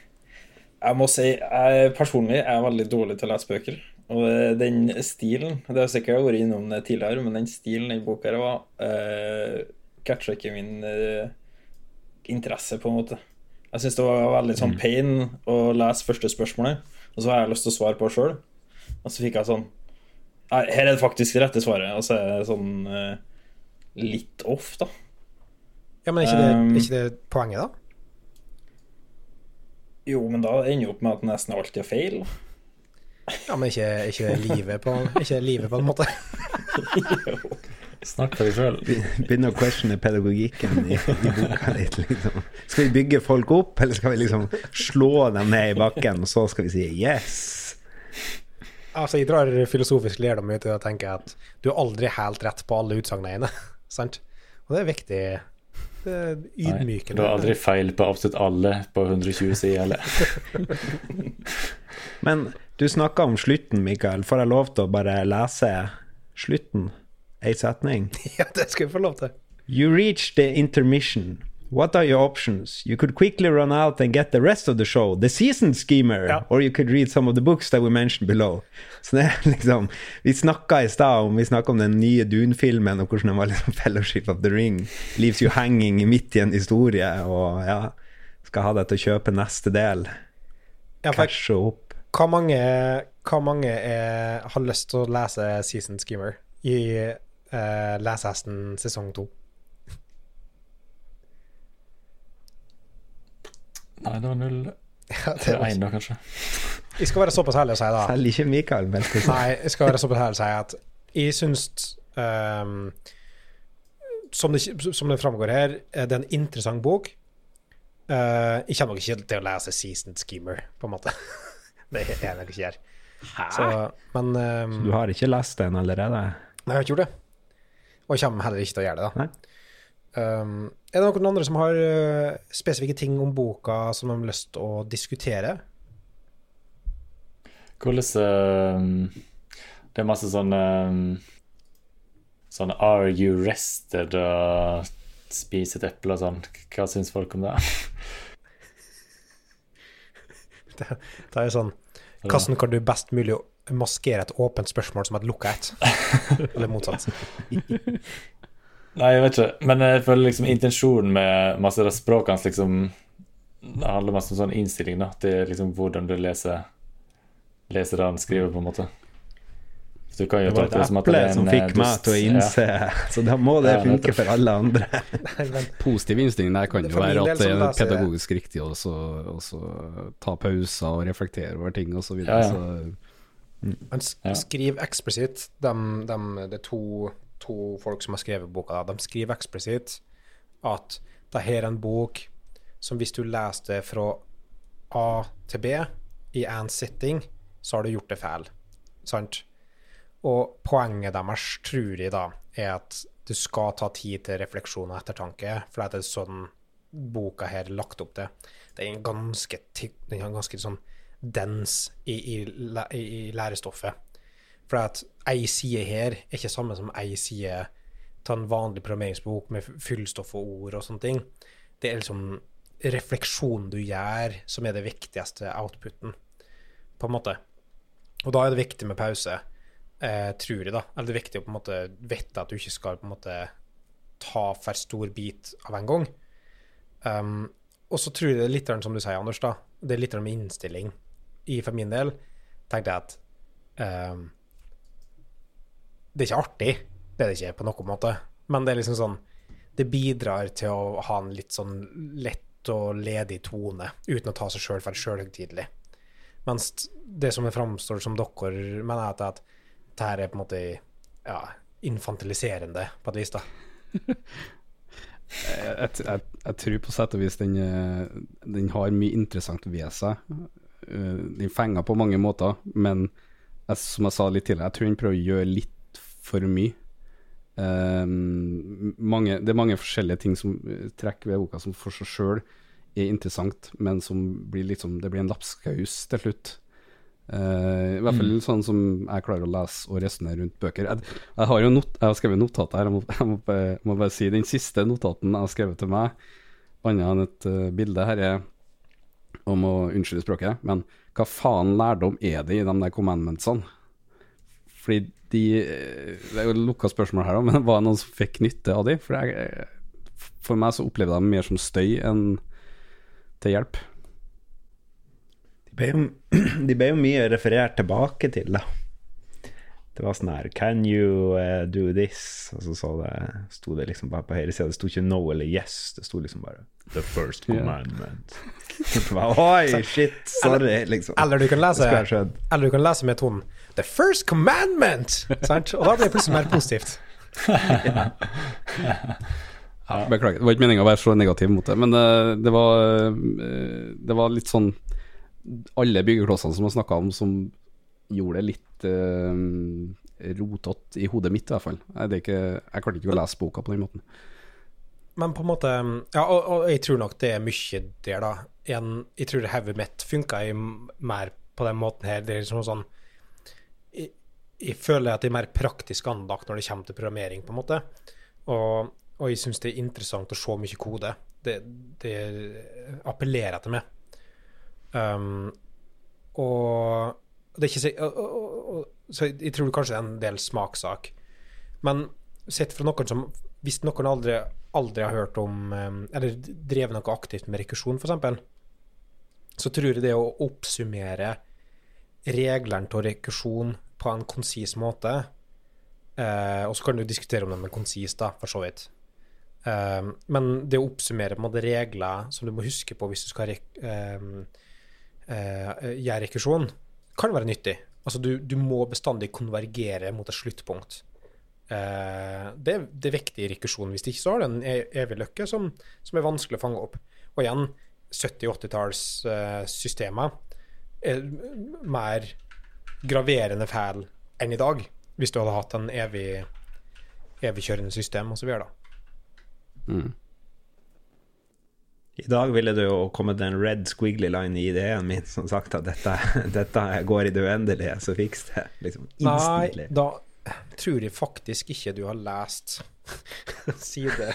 jeg må si jeg personlig er veldig dårlig til å lese bøker. Og eh, den stilen Det har sikkert vært innom det tidligere, men den stilen i boka her var uh, catcha ikke min eh, interesse, på en måte. Jeg syns det var veldig sånn pain å lese første spørsmålet, og så har jeg lyst til å svare på det sjøl. Og så fikk jeg sånn Nei, her er det faktisk det rette svaret. Altså er det sånn eh, litt off, da. Ja, men er ikke det, Um, er ikke det poenget, da? Jo, men da ender jo opp med at nesten alltid er feil. Ja, men ikke, ikke livet på Ikke livet på en måte. <laughs> Snakk for deg sjøl. Begynner å questione pedagogikken i, i boka litt. Liksom. Skal vi bygge folk opp, eller skal vi liksom slå dem ned i bakken, og så skal vi si yes? Altså, jeg drar filosofisk lærdom ut i å tenke at du er aldri helt rett på alle utsagnene dine. <laughs> Sant? Og det er viktig. Det er ydmykende. Du har aldri feil på absolutt alle på 120 sider eller? <laughs> Men du snakka om slutten, Mikael. Får jeg lov til å bare lese slutten? Ei setning. <laughs> Ja, det skal jeg få lov til. You reach the intermission. What are your options? You could quickly run out and get the rest of the show, The Season Schemer, Ja. or you could read some of the books that we mentioned below. <laughs> Så det er liksom Vi snakka i stad om Vi om den nye Dune-filmen, og hvordan den var liksom <laughs> Fellowship of the Ring. Leaves you hanging midt i en historie, og ja Skal ha deg til å kjøpe neste del. Ja, Cashe opp. Hva mange, hva mange er, har lyst til å lese Season Schemer i uh, Lesehesten sesong to? Nei, det var null <laughs> Ja, det er- én, da, kanskje. Jeg skal være såpass ærlig å si, da. Selv ikke Mikael meldte <laughs> seg. Nei, jeg skal være såpass ærlig å si at jeg syns um, som, det, som det framgår her, er en interessant bok. Uh, jeg kommer nok ikke til å lese Seasoned Schemer, på en måte. <laughs> det er jeg nok ikke gjør. Så, men ehm, Du har ikke lest den allerede? Nei, jeg har ikke gjort det. Og jeg kommer heller ikke til å gjøre det, da. Nei. Um, er det noen andre som har uh, spesifikke ting om boka som de har lyst til å diskutere? Hvordan uh, Det er masse sånn eh, Sånn Are you rested og spise et eple og sånn. Hva syns folk om det? <laughs> Det er jo sånn Hvordan kan du best mulig maskere et åpent spørsmål som et lukka et? <laughs> Eller motsatt. Nei, jeg vet ikke. Men jeg føler liksom intensjonen med masse av språket hans liksom Det handler masse om sånn innstilling, da. Det er liksom hvordan du leser Leser det han skriver, på en måte. Så du kan jo Det var det et som at det eple er en som eh, fikk meg til å innse <laughs> Så da må det Ja, funke for alle andre. <laughs> Nei, Positiv innstilling der kan jo være at det er pedagogisk pedagogisk riktig å så- ta pauser og reflektere over ting osv. Ja, ja. så han skriver eksplisitt de, de, de, to, to folk som har skrevet boka. De skriver eksplisitt at det her er en bok som hvis du leser det fra A til B i én sitting, så har du gjort det feil. Sant? Og poenget deres, tror jeg da, er at du skal ta tid til refleksjon og ettertanke, for det er sånn boka her er lagt opp til. Det er en ganske, den ganske sånn dens i, i, i lærestoffet. For at ei side her er ikke samme som ei side til en vanlig programmeringsbok med fyllstoff og ord og sånne ting. Det er liksom refleksjonen du gjør, som er det viktigste outputen, på en måte. Og da er det viktig med pause, eh, tror jeg, da. Eller det er viktig å på en måte vite at du ikke skal på en måte ta for stor bit av en gang. Um, og så tror jeg det er litt som du sier, Anders, da. Det er litt med innstilling. I for min del tenkte jeg at um, Det er ikke artig, det er det ikke på noen måte, men det er liksom sånn Det bidrar til å ha en litt sånn lett og ledig tone, uten å ta seg sjøl for sjølhøytidelig. Mens det som framstår som dere mener, er at, det her er på en måte ja, infantiliserende, på et vis, da. <laughs> jeg, jeg, jeg, jeg tror på sett og vis den, eh, den har mye interessant ved seg. Eh, Den fenger på mange måter, men jeg, som jeg sa litt tidligere, jeg tror den prøver å gjøre litt for mye. Um, mange, det er mange forskjellige ting som eh, trekker ved boka som for seg sjøl er interessant, men som blir liksom Det blir en lapskaus til slutt. Uh, I hvert fall sånn som jeg klarer å lese og resonnere rundt bøker. Jeg, jeg har jo not, jeg har skrevet notater her, jeg må, jeg må, bare, må bare si den siste notaten jeg har skrevet til meg, annet enn et uh, bilde her, er om å unnskylde språket, men hva faen lærdom er det i de der commandmentsene? Fordi de eh, Det er jo lukka spørsmål her òg, men <laughs> var det noen som fikk nytte av de? For, jeg, for meg så opplevde jeg dem mer som støy enn til hjelp. De ble, jo, <clears throat> de ble jo mye referert tilbake til, da. Det var sånn her Can you eh, do this? Og så, så det, sto det liksom bare på høyre side. Det sto ikke no eller yes. Det sto liksom bare The first commandment. <laughs> Yeah. Oi, shit, sorry, liksom. Eller du kan lese, eller du kan lese med tonen The first commandment! Sant? Og da blir det plutselig mer positivt. <laughs> Ja, beklager, det var ikke meninga å være så negativ mot det, men uh, det var uh, Det var litt sånn Alle byggeklossene som jeg snakka om, som gjorde det litt uh, rotete i hodet mitt, i hvert fall. Ikke, jeg klarte ikke å lese boka på den måten. Men på en måte Ja, og, og jeg tror nok det er mye der, da. En, jeg tror heavy met funka mer på den måten her. Det er liksom sånn jeg, føler at det er mer praktisk anlagt når det kommer til programmering, på en måte. Og, og jeg syns det er interessant å se mye kode. Det, det appellerer til meg. Um, og det er ikke så, og, og, så jeg tror kanskje det er en del smakssak. Men sett fra noen som Hvis noen aldri, aldri har hørt om um, Eller drevet noe aktivt med rekursjon, f.eks., så tror jeg det å oppsummere reglene til rekursjon på en konsis måte. Eh, og så kan du diskutere om de er konsis, da, for så vidt. Eh, men det å oppsummere på en måte regler som du må huske på hvis du skal eh, eh, gjøre rekursjon, kan være nyttig. Altså du, du må bestandig konvergere mot et sluttpunkt. Eh, det, det er viktig i rekursjon. Hvis ikke så har du en e- evig løkke som, som er vanskelig å fange opp. Og igjen, 70-80-tallssystemer er mer graverende feil enn i dag, hvis du hadde hatt en evig evigkjørende system osv. Mm. I dag ville det jo kommet en red squiggly line i ideen min som sagt at dette, <laughs> dette går i det uendelige, så fiks det. Liksom Nei, da tror jeg faktisk ikke du har lest side <laughs>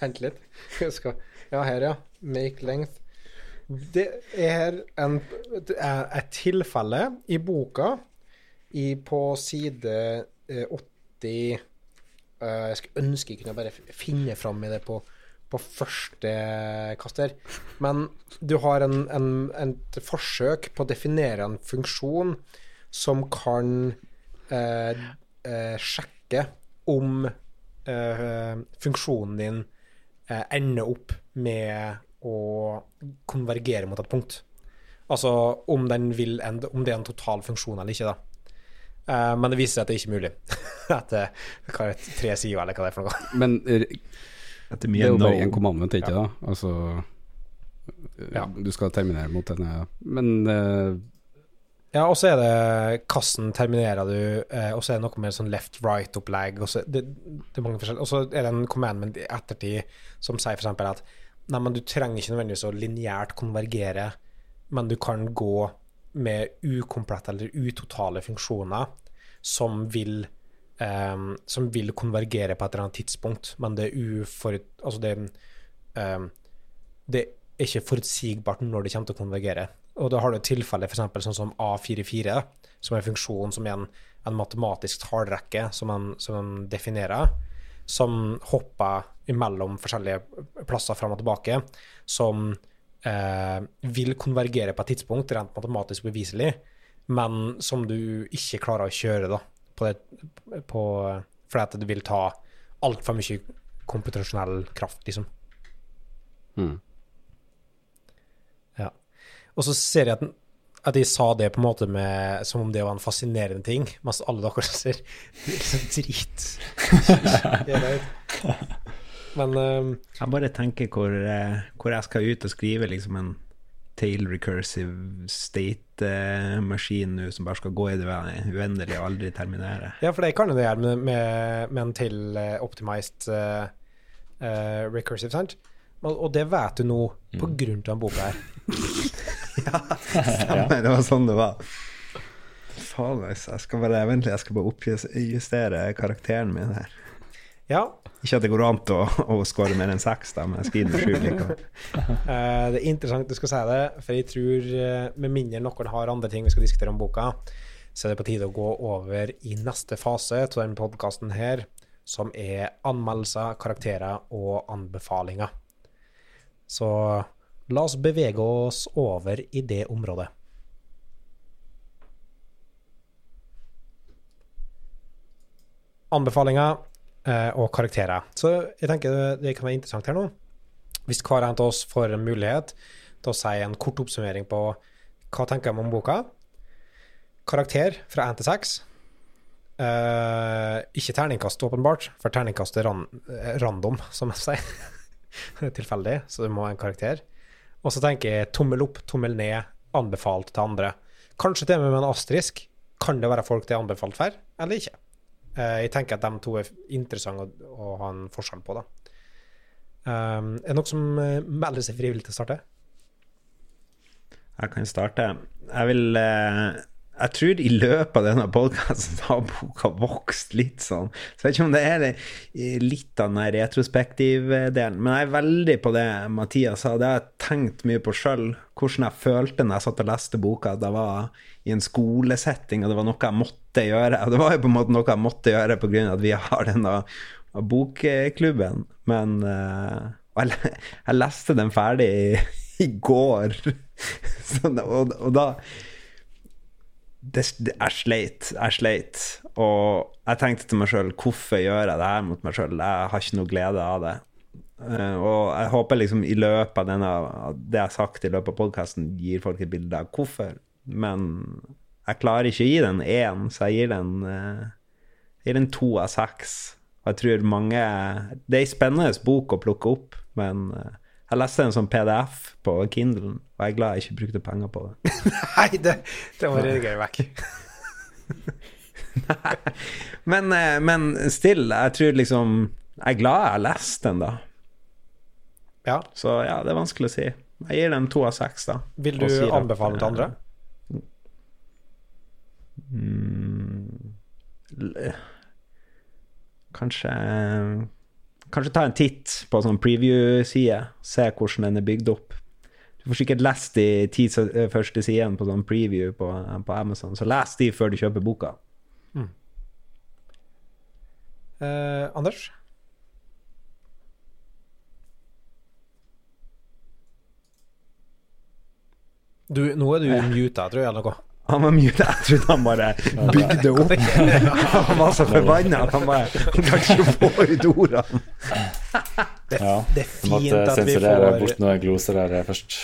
Vent litt. Skal Ja, her, ja. Make length. Det er en, et tilfelle i boka i, på side eh, 80 eh, Jeg skulle ønske jeg kunne bare finne fram i det på, på første kast her. Men du har en, en, et forsøk på å definere en funksjon som kan eh, eh, sjekke om eh, funksjonen din eh, ender opp med å konvergere mot et punkt. Altså om, den vil ende, om det er en total funksjon eller ikke, da. Eh, men det viser seg at det er ikke mulig. <laughs> Etter hva er det, tre sider, eller hva det er for noe. <laughs> Men etter mye det er jo bare én commandment, ikke det? Altså Ja. Du skal terminere mot denne Men eh, Ja, og så er det kassen terminerer du, eh, og så er det noe mer sånn left-right-opplegg. og så- Det, det er mange forskjellige. Og så er det en commandment i ettertid som sier f.eks. at nei, men du trenger ikke nødvendigvis å lineært konvergere, men du kan gå med ukomplette eller utotale funksjoner som vil um, som vil konvergere på et eller annet tidspunkt, men det er uforut... Altså det, um, det er ikke forutsigbart når det kommer til å konvergere. Og da har du et tilfelle eksempel sånn som A44, som er en funksjon som er en, en matematisk tallrekke som man, som man definerer, som hopper mellom forskjellige plasser fram og tilbake, som eh, vil konvergere på et tidspunkt, rent matematisk beviselig, men som du ikke klarer å kjøre da, på det, på, fordi at det vil ta altfor mye komputasjonell kraft, liksom. mm. Ja. Og så ser jeg at, at de sa det på en måte med, som om det var en fascinerende ting, mens alle dere ser <laughs> liksom drit. Men um, Jeg bare tenker hvor, eh, hvor jeg skal ut og skrive liksom en tail recursive state-maskin nå som bare skal gå i det uendelige og aldri terminere. ja, for det kan jo det gjøre med, med, med en til eh, optimized uh, uh, recursive, sant? Og, og det vet du nå på grunn av den boka her. <laughs> <laughs> Nei, det var sånn det var. Faen, altså. Jeg skal bare vent jeg skal bare oppjustere karakteren min her. Ja, Ikke at det går an å, å score mer enn seks, da, men jeg skal gi den sju likevel. <laughs> Eh, det er interessant du skal si det, for jeg tror eh, med mindre noen har andre ting vi skal diskutere om boka, så er det på tide å gå over i neste fase av denne podkasten her, som er anmeldelser, karakterer og anbefalinger. Så la oss bevege oss over i det området. Anbefalinger eh, og karakterer. Så jeg tenker det kan være interessant her nå hvis hver en av oss får en mulighet til å si en kort oppsummering på hva tenker jeg om boka. Karakter fra 1 til 6. Eh, ikke terningkast, åpenbart, for terningkast er ran eh, random, som jeg sier. <laughs> Er Tilfeldig, så det må ha en karakter. Og så tenker jeg tommel opp, tommel ned, anbefalt til andre. Kanskje til og med med en asterisk. Kan det være folk det er anbefalt for, eller ikke? Eh, jeg tenker at de to er interessante å, å ha en forskjell på, da. Um, er det noen som eh, melder seg frivillig til å starte? Jeg kan starte. Jeg vil eh, Jeg tror i løpet av denne podkasten har boka vokst litt sånn. Så jeg vet ikke om det er det, litt av den retrospektiv-delen. Men jeg er veldig på det Mathias sa. Det har jeg tenkt mye på sjøl. Hvordan jeg følte når jeg satt og leste boka. At jeg var i en skolesetting, og det var noe jeg måtte gjøre. Og det var jo på en måte noe jeg måtte gjøre pga. at vi har denne bokklubben. Men eh, og jeg leste den ferdig i, i går. <laughs> Så, og, og da det, det, Jeg sleit. Jeg sleit. Og jeg tenkte til meg sjøl hvorfor gjør jeg det her mot meg sjøl? Jeg har ikke noe glede av det. Eh, og jeg håper liksom i løpet av denne det jeg har sagt i løpet av podkasten, gir folk et bilde av hvorfor. Men jeg klarer ikke å gi den én, så jeg gir den, eh, jeg gir den to av seks. Og jeg tror mange Det er ei spennende bok å plukke opp, men eh, jeg leste en sånn PDF på Kindlen, og jeg er glad jeg ikke brukte penger på det. <laughs> Nei, det, det var redigere vekk. <laughs> Men, eh, men still, jeg tror liksom Jeg er glad jeg har lest den, da. Ja. Så ja, det er vanskelig å si. Jeg gir den to av seks, da. Vil du anbefale til andre? Mm, kanskje Kanskje ta en titt på sånn preview-side. Se hvordan den er bygd opp. Du får sikkert lest de ti eh, første sidene på sånn preview på, på Amazon, så les de før du kjøper boka. Eh, Anders? Du, nå er du muta, tror jeg, eller noe. Han var mute. Jeg trodde han bare bygde opp. Han var så forbanna at han bare Han klarte ikke å få ut ordene. Ja. Det er fint måtte at vi får sensurere får bort noen gloser der først.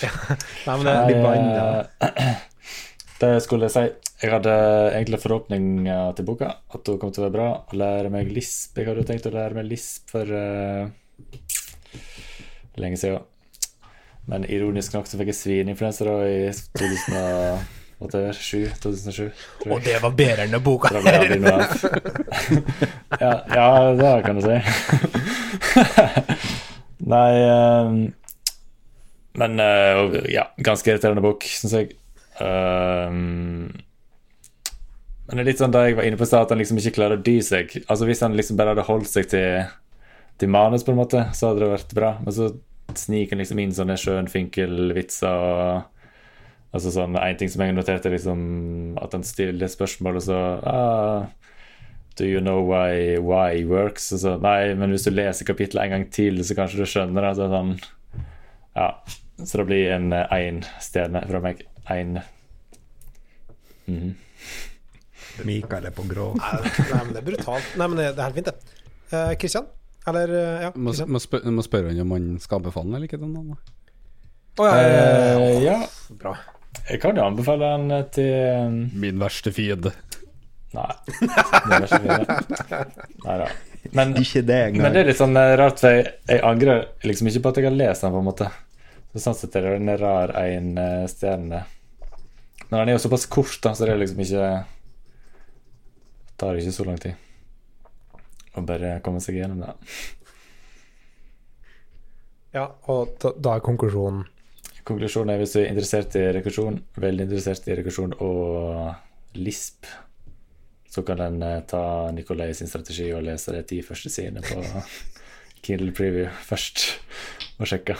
Nei, men det, blir litt banna. eh, <clears throat> Det skulle jeg si. Jeg hadde egentlig forhåpninger til boka, at hun kom til å være bra. Å lære meg lisp. Jeg hadde jo tenkt å lære meg lisp for uh, lenge siden. Men ironisk nok så fikk jeg svineinfluensa i 2007. 2007 tror jeg. Og det var bedre enn boka av. <laughs> ja, ja, det kan du si. <laughs> Nei ehm, Men eh, ja, ganske irriterende bok, syns jeg. Ehm, men det er litt sånn da jeg var inne på at han liksom ikke klarer å dy seg. Altså Hvis han liksom bare hadde holdt seg til, til manus, på en måte, så hadde det vært bra. Men så sniker han liksom inn sånne skjønfinkelvitser og Altså sånn, En ting som jeg noterte, liksom at han stiller spørsmål, og så ah, Do you know why why works? Og så, nei, men hvis du leser kapittelet en gang til, så kanskje du skjønner det. Så, sånn, ja. så det blir en én stjerne fra meg. Én. Mhm. Mikael er på grå. Nei, men det er brutalt. Nei, men det, det er helt fint, det. Kristian? Uh, Eller uh, ja, Må, må, spør, må spørre han om han skal anbefale den eller ikke. Den, da. Å, ja, ja, ja, ja, Bra. Jeg kan jo anbefale den til Min verste fiende. Nei. Min verste ikke. Nei da. Men, Ikke det men det er litt sånn eh, rart, for jeg, jeg angrer liksom ikke på at jeg har lest den, på en måte. Så sånn sett er det en rar en eh, stjerne. Men den er jo såpass kort, da, så det er liksom ikke Det tar ikke så lang tid å bare komme seg gjennom det. Ja, og da, da er konklusjonen Konklusjonen er hvis du er interessert i rekursjon, veldig interessert i rekursjon og lisp, så kan en eh, ta Nikolai sin strategi og lese de ti første sidene på <laughs> Kindle Preview først, og sjekke.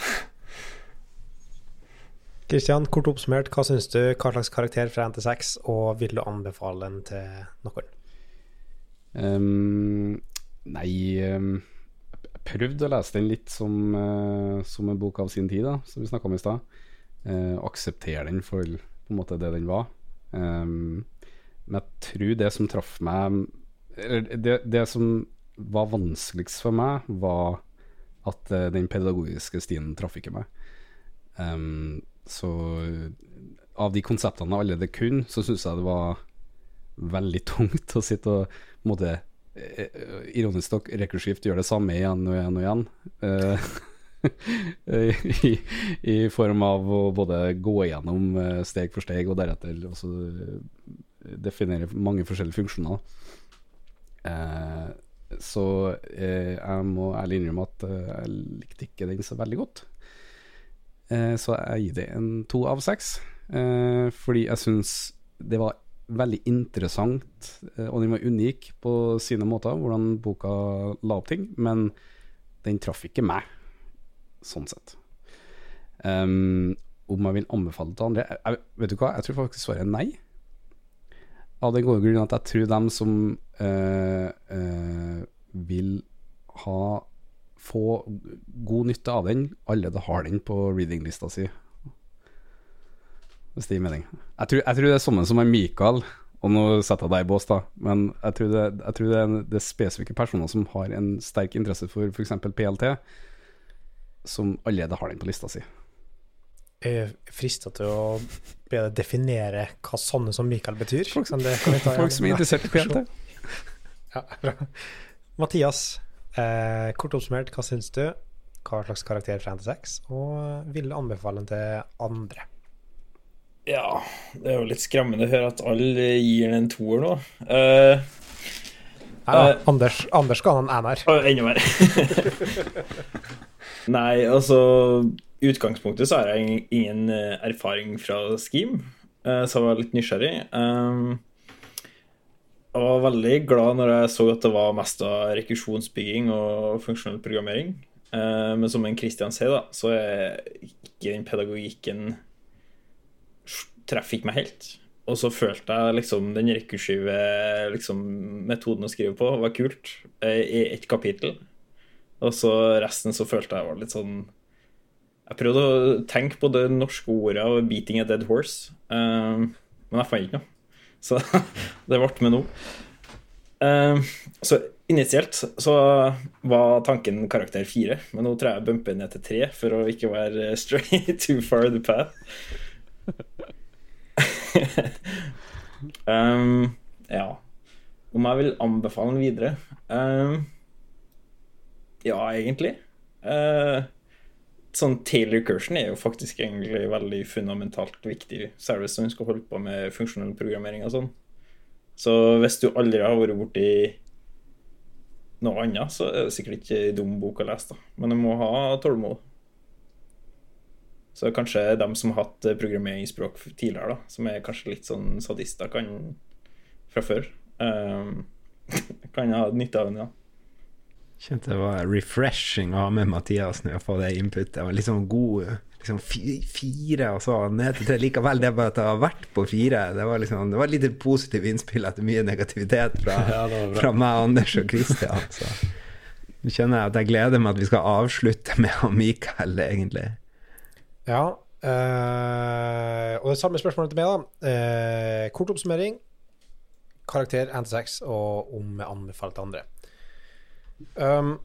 Kristian, kort oppsummert, hva syns du? Hva slags karakter fra NT6, og vil du anbefale den til noen? Um, nei ehm, Jeg prøvde å lese den litt som, uh, som en bok av sin tid, da, som vi snakka om i stad. Uh, akseptere den for på en måte det den var. Um, men jeg tror det som traff meg det, det som var vanskeligst for meg, var at uh, den pedagogiske stien traff ikke meg. Um, så av de konseptene jeg allerede kunne, så syns jeg det var veldig <laughs> tungt å sitte og på en måte eh, eh, ironisk nok rekordskift gjør det samme igjen og igjen og igjen. <laughs> Eh, I, I form av å både gå igjennom eh, steg for steg og deretter også eh, definere mange forskjellige funksjoner. Eh, så eh, jeg må ærlig innrømme at eh, jeg likte ikke den så veldig godt. Eh, så jeg gir det en to av seks, eh, fordi jeg syns det var veldig interessant, eh, og den var unik på sine måter, hvordan boka la opp ting, men den traff ikke meg, sånn sett. Um, om jeg vil anbefale det til andre jeg, Vet du hva, jeg tror faktisk svaret er nei. Av den gode grunn at jeg tror dem som eh, eh, vil ha få god nytte av den, allerede har den på reading-lista si. Hvis det gir mening. Jeg tror, jeg tror det er sånne som er Mikael, og nå setter jeg deg i bås, da, men jeg tror det, jeg tror det, er, det er spesifikke personer som har en sterk interesse for f.eks. PLT, som allerede har den på lista si. Jeg er frista til å be deg definere hva sånne som Mikael betyr. Folk som er interessert i PLT. Ja, bra. Mathias, eh, kort oppsummert, hva syns du? Hva slags karakter fra NT6? Og vil anbefale den til andre? Ja, det er jo litt skremmende å høre at alle gir den en toer nå. Uh, da, Eh, Anders, Anders ga han en. Å, enda mer. <laughs> Nei, altså I utgangspunktet så har jeg ingen eh, erfaring fra Scheme, uh, så jeg var litt nysgjerrig. Um, jeg var veldig glad når jeg så at det var mest av rekursjonsbygging og funksjonell programmering. Eh, men som en Christian sier, da, så er ikke den pedagogikken treffer ikke meg helt. Og så følte jeg liksom den rekursive liksom, metoden å skrive på var kult eh, i ett kapittel. Og så resten så følte jeg var litt sånn Jeg prøvde å tenke på det norske ordet av 'beating a dead horse', um, men jeg fant ikke noe. Så <laughs> det ble med nå. Um, så initielt så var tanken karakter fire, men nå tror jeg jeg bumper ned til tre for å ikke være <laughs> straight too far the path. <laughs> um, ja Om jeg vil anbefale den videre? Um, ja, egentlig. Uh, sånn Taylor Cursion er jo faktisk egentlig veldig fundamentalt viktig særlig hvis du skal holde på med funksjonell programmering og sånn. Så hvis du aldri har vært borti noe annet, så er det sikkert ikke dum bok å lese, da. Men du må ha tålmod. Så kanskje dem som har hatt programmeringsspråk tidligere, da, som er kanskje litt sånn sadister, kan fra før um, <laughs> Kan ha nytte av den, ja. Kjente det var refreshing å ha med Mathias når jeg får det inputet. Det var liksom god liksom fire, og så ned til tre. Likevel, det er bare at jeg har vært på fire. Det var liksom Det var litt positive innspill etter mye negativitet fra, <laughs> Ja, fra meg, Anders og Christian. Så nå kjenner jeg at jeg gleder meg at vi skal avslutte med Mikael, egentlig. Ja. eh, og det samme spørsmålet til meg, da. Eh, kort oppsummering. Karakter N6 og om jeg anbefaler til andre. Um,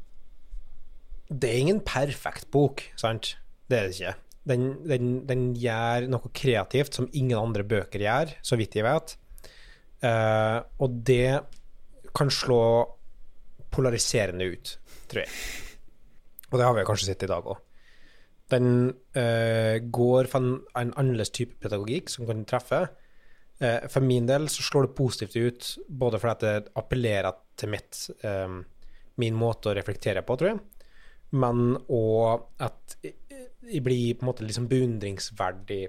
det er ingen perfekt bok, sant? Det er det ikke. Den, den, den gjør noe kreativt som ingen andre bøker gjør, så vidt jeg vet. Uh, og det kan slå polariserende ut, tror jeg. Og det har vi kanskje sett i dag òg. Den uh, går for en, en annerledes type pedagogikk som kan treffe. Uh, for min del så slår det positivt ut, både fordi det appellerer til mitt, eh, min måte å reflektere på, tror jeg, men òg at jeg, blir på en måte liksom beundringsverdig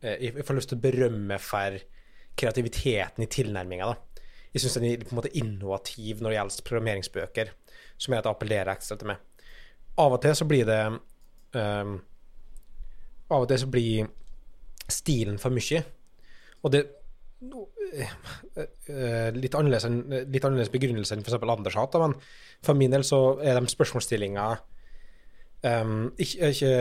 Jeg får lyst til å berømme for kreativiteten i tilnærminga. Jeg syns den er på en måte innovativ når det gjelder programmeringsbøker, som gjør at det appellerer ekstra til meg. Av og til så blir det ehm, Av og til så blir stilen for mye. Og det eh, eh, litt, annerledes litt annerledes begrunnelse enn f.eks. Anders hatt, men for min del så er de spørsmålsstillinga um, ikke, ikke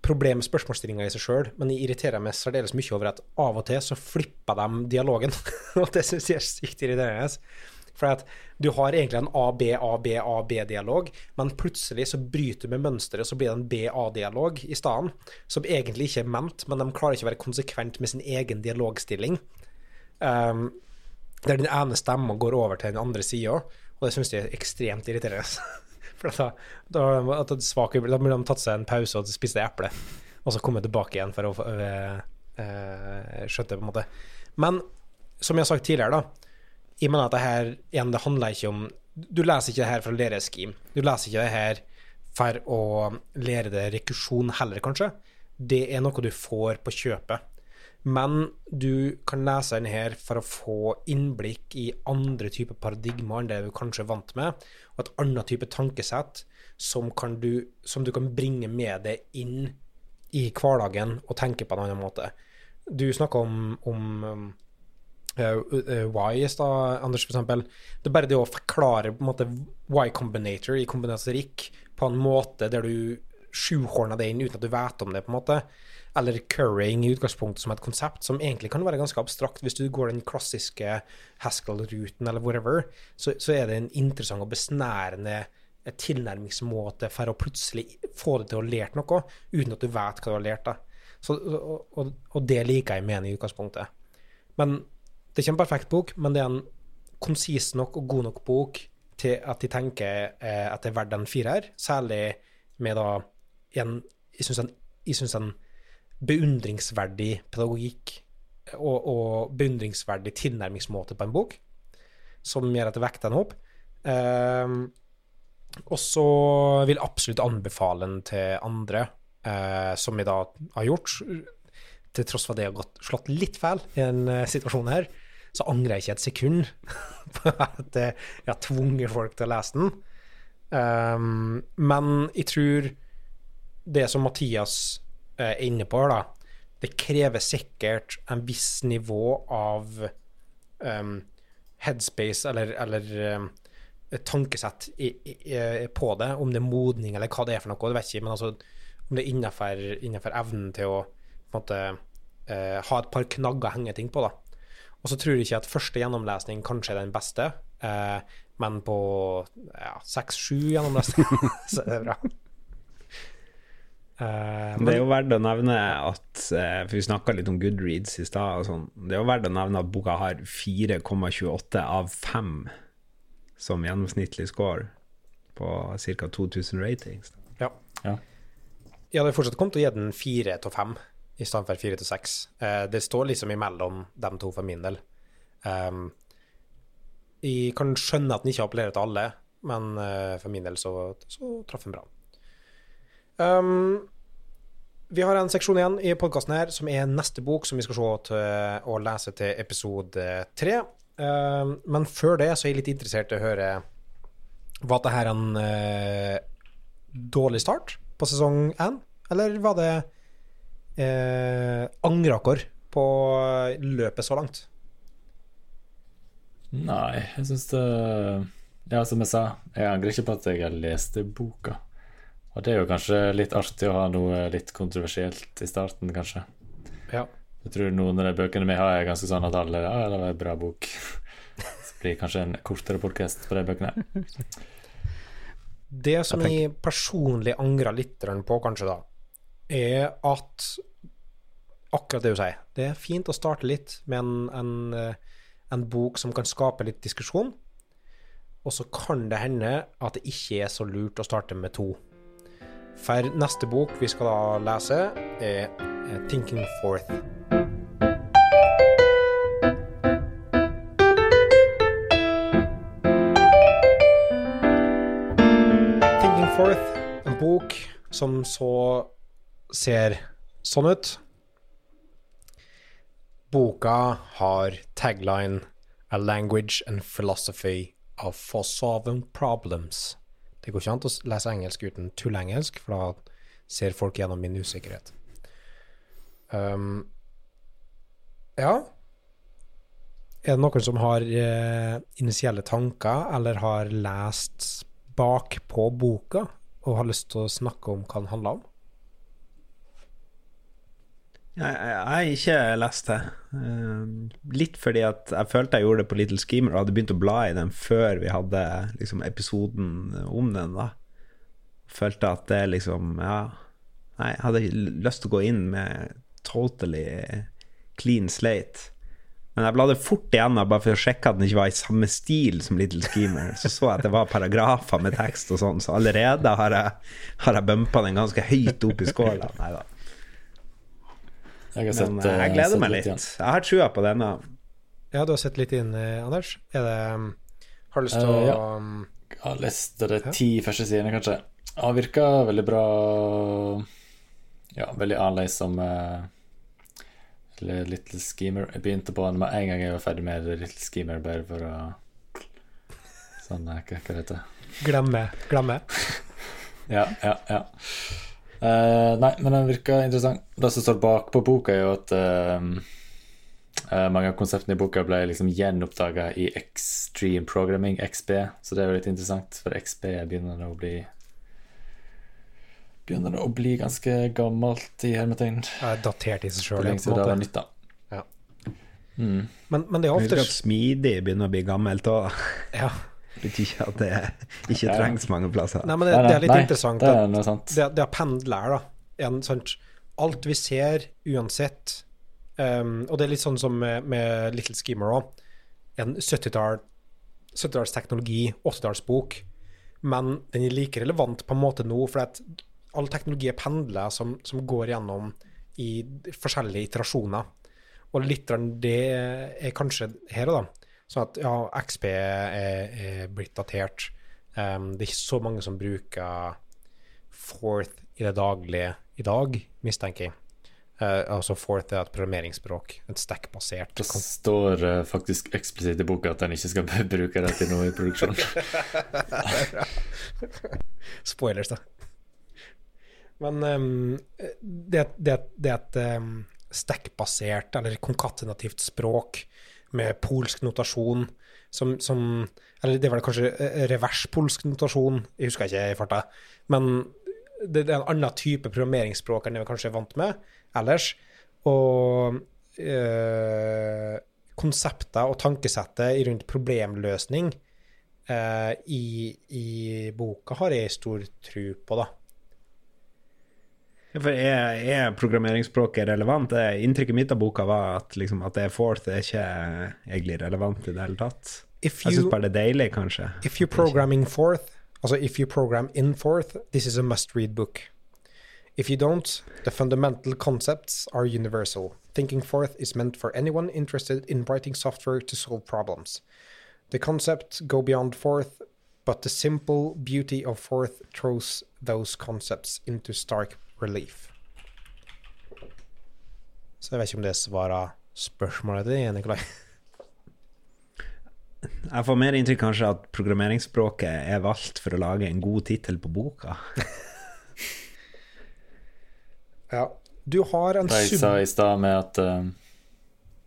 problem med spørsmålsstillinga i seg sjøl, men jeg irriterer meg særdeles mye over at av og til så flipper de dialogen. <laughs> og det syns jeg er sykt irriterende. For at du har egentlig en A-B, A-B, A-B-dialog, men plutselig så bryter du med mønsteret, så blir det en B-A-dialog i stedet, som egentlig ikke er ment, men de klarer ikke å være konsekvent med sin egen dialogstilling. Um, der den ene stemma går over til den andre sida, og det syns jeg er ekstremt irriterende. <laughs> For da, da, er svak, da burde de tatt seg en pause og spist et eple, og så komme tilbake igjen for å øh, øh, skjøtte, på en måte. Men som jeg har sagt tidligere, da, jeg mener at det her igjen, det handler ikke om Du leser ikke det her for å lære scheme. Du leser ikke det her for å lære det rekursjon heller, kanskje. Det er noe du får på kjøpet. Men du kan lese den her for å få innblikk i andre typer paradigmer enn det du kanskje er vant med, og et annet type tankesett som, du, som du kan bringe med deg inn i hverdagen og tenke på en annen måte. Du snakker om, om uh, uh, Y i Anders, for eksempel. Det er bare det å forklare på en måte Y combinator i kombinatorikk på en måte der du sjuhorner det inn uten at du vet om det, på en måte. eller currying i utgangspunktet som et konsept, som egentlig kan være ganske abstrakt. Hvis du går den klassiske Haskell-ruten eller whatever, så, så, er det en interessant og besnærende tilnærmingsmåte for å plutselig få det til å lære noe, uten at du vet hva du har lært. da. Så, og, og, og, det liker jeg med i utgangspunktet. Men det er ikke en perfekt bok, men det er en konsis nok og god nok bok til at de tenker eh, at det er verdt en firer, særlig med da en Jeg syns en, en, beundringsverdig pedagogikk og, og, beundringsverdig tilnærmingsmåte på en bok, som gjør at det vekter den opp. Eh, og så vil jeg absolutt anbefale den til andre, eh, som vi da har gjort. Til tross for at det har gått, slått litt feil i denne situasjonen situasjon her så angrer jeg ikke et sekund <laughs> på at jeg har tvunget folk til å lese den. Um, men jeg tror det som Mathias er inne på, da, det krever sikkert en viss nivå av um, headspace eller, eller um, tankesett i, i, på det. Om det er modning eller hva det er for noe, det vet jeg ikke. Men altså, om det er innenfor, innenfor evnen til å på en måte, uh, ha et par knagger å henge ting på. da og så tror jeg ikke at første gjennomlesning kanskje er den beste, eh, men på seks-sju ja, gjennomlesninger <laughs> så er det bra. Uh, det er jo verdt å nevne at uh, For vi snakka litt om Goodreads i stad. Sånn, det er jo verdt å nevne at boka har 4,28 av 5 som gjennomsnittlig score på ca. 2000 ratings. Ja. ja. Jeg hadde fortsatt kommet til å gi den 4 av 5 i stedet for fire til seks. Eh, det står liksom imellom de to for min del. Um, jeg kan skjønne at den ikke appellerer til alle, men uh, for min del så, så traff den bra. Um, vi har en seksjon igjen i podkasten her som er neste bok som vi skal se til, og lese til episode tre. Um, men før det så er jeg litt interessert i å høre Var dette en uh, dårlig start på sesong én, eller var det eh, angrer dere på løpet så langt? Nei, jeg syns det Ja, som jeg sa, jeg angrer ikke på at jeg har lest boka. Og det er jo kanskje litt artig å ha noe litt kontroversielt i starten, kanskje. Ja. Jeg tror noen av de bøkene vi har, er ganske sånn at alle Ja, det var en bra bok. <laughs> Så blir det kanskje en kortere podkast på de bøkene. Det som jeg, jeg personlig angrer litt på, kanskje, da, er at akkurat det du sier. Det er fint å starte litt med en, en, eh, en bok som kan skape litt diskusjon. Og så kan det hende at det ikke er så lurt å starte med to. For neste bok vi skal da lese, er Forth'. Thinking Forth, en bok som så ser sånn ut. Boka har tagline 'A language and philosophy of for solving problems'. Det går ikke an å lese engelsk uten tullengelsk, for da ser folk gjennom min usikkerhet. Um, ja Er det noen som har eh, initielle tanker, eller har lest bakpå boka, og har lyst til å snakke om hva den handler om? Jeg, har ikke lest det. Uh, litt fordi at jeg følte jeg gjorde det på Little Schemer og hadde begynt å bla i den før vi hadde liksom, episoden om den. da Følte at det liksom Ja. Nei, jeg hadde lyst til å gå inn med totally clean slate. Men jeg bladde fort igjennom bare for å sjekke at den ikke var i samme stil som Little Schemer. Så så jeg at det var paragrafer med tekst og sånn, så allerede har jeg, har jeg bumpa den ganske høyt opp i skåla. Nei da. Jeg, sett, Men, jeg gleder meg litt. litt jeg har trua på denne. Ja, du har sett litt inn, eh, Anders. Er det um, Har du lyst til uh, å ja. Um, jeg har lest de ti ja. første sidene, kanskje. Ja, virka veldig bra Ja, veldig annerledes som uh, Little Schemer. Jeg begynte på den med en gang jeg var ferdig med Little Schemer, bare for å Sånn, hva, hva heter det? Glemme. Glemme. <laughs> ja, ja, ja. Uh, nei, men den virker interessant. Det som står bak på boka, er jo at uh, uh, mange av konseptene i boka ble liksom gjenoppdaga i Extreme Programming, XB, så det er jo litt interessant, for XB begynner å bli begynner å bli ganske gammelt i hermetegn. Datert i seg sjøl, det var nytt, da. Ja. Mm. Men, men det er ofte smidig begynner å bli gammelt òg. ja. Det betyr ikke at det ikke Ja. trengs mange plasser. Nei, men det, det er litt nei, interessant Det er noe sant. det, det er pendler, da en, sant, Alt vi ser, uansett um, Og det er litt sånn som med, med Little Schemer òg. En 70-tallsteknologi, 70-tallsteknologi, 80-tallsbok, men den er like relevant på en måte nå, for at all teknologi er pendler som, som går gjennom i forskjellige iterasjoner. Og litt det er kanskje her og da. Sånn at ja, XP er, er blitt datert. Um, det er ikke så mange som bruker Forth i det daglige i dag, mistenker jeg. Uh, altså Forth er et programmeringsspråk, et stack-basert Det står uh, faktisk eksplisitt i boka at en ikke skal bruke det til noe i produksjon. <laughs> Spoilers, da. Men um, det, det, det er et um, stack-basert, eller konkatenativt språk med polsk notasjon som, som Eller det var det kanskje reverspolsk revers-polsk notasjon, jeg husker ikke i farta. Men det er en annen type programmeringsspråk enn det vi kanskje er vant med ellers. Og øh, konsepter og tankesettet rundt problemløsning øh, i, i boka har jeg stor tro på, da. For er, er programmeringsspråket relevant? Inntrykket mitt av boka var at, liksom, at det er fourth er ikke egentlig relevant i det hele tatt. If Jeg syns bare det er deilig, kanskje. if you're programming forth, altså if you program in forth, this is a must-read book. If you don't, the fundamental concepts are universal. Thinking forth is meant for anyone interested in writing software to solve problems. The concepts go beyond forth, but the simple beauty of forth throws those concepts into stark relief. Så jeg vet ikke om det svarer spørsmålet til Nikolai. Jeg får mer inntrykk kanskje at programmeringsspråket er valgt for å lage en god tittel på boka. <laughs> Ja. Du har en Det jeg sa i stad med at uh,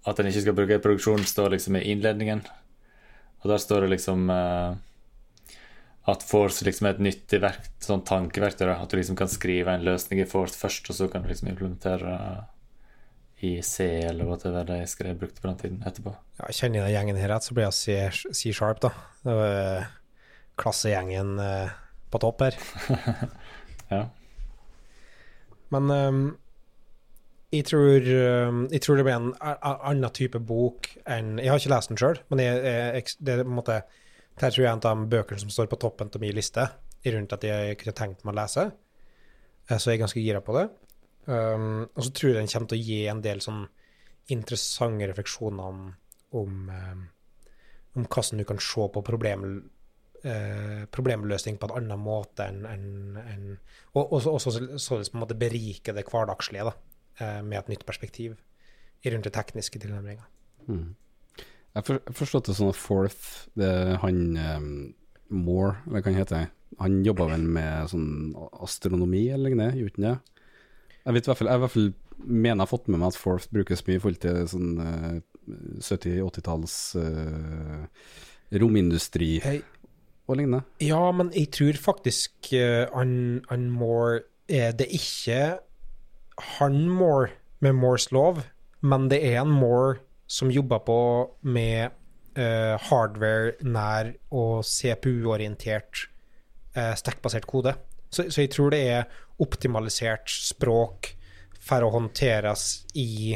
At en ikke skal bruke produksjon, står liksom i innledningen. Og der står det liksom eh, at Force liksom er et nyttig verk, sånn tankeverktøy. At du liksom kan skrive en løsning i Force først, og så kan du liksom implementere i C eller hva det var de skrev brukte på den tiden etterpå. Ja, kjenner jeg gjengen her rett, så blir jeg C- C-sharp, da. Det var eh, klassegjengen eh, på topp her. <laughs> Ja. Men um, jeg, tror, um, jeg tror det blir en annen type bok enn Jeg har ikke lest den sjøl, men jeg, jeg, det er på en måte det tror jeg er en av de bøkene som står på toppen av min liste, rundt at jeg kunne tenkt meg å lese. Eh, Så jeg er ganske gira på det. Um, og så tror jeg den kommer til å gi en del sånn interessante refleksjoner om, om, um, om hvordan du kan se på problem, eh, problemløsning på en annen måte enn en, en, Og også, også så- således på en måte berike det hverdagslige da, eh, med et nytt perspektiv rundt det tekniske tilnærminga. Mm. Jeg har forstått det sånn at Forth, det er han um, Moore, eller hva han heter, han jobba vel med sånn astronomi eller lignende, gjorde han det? Jeg vet i hvert fall, jeg i hvert fall mener jeg har fått med meg at Forth brukes mye i forhold til sånn uh, 70-80-talls uh, romindustri hey. og lignende. Ja, men jeg tror faktisk eh, han, han Moore er det ikke han Moore med Moores lov, men det er en Moore som jobber på med uh, hardware nær og CPU-orientert uh, stack-basert kode. Så, så jeg tror det er optimalisert språk for å håndteres i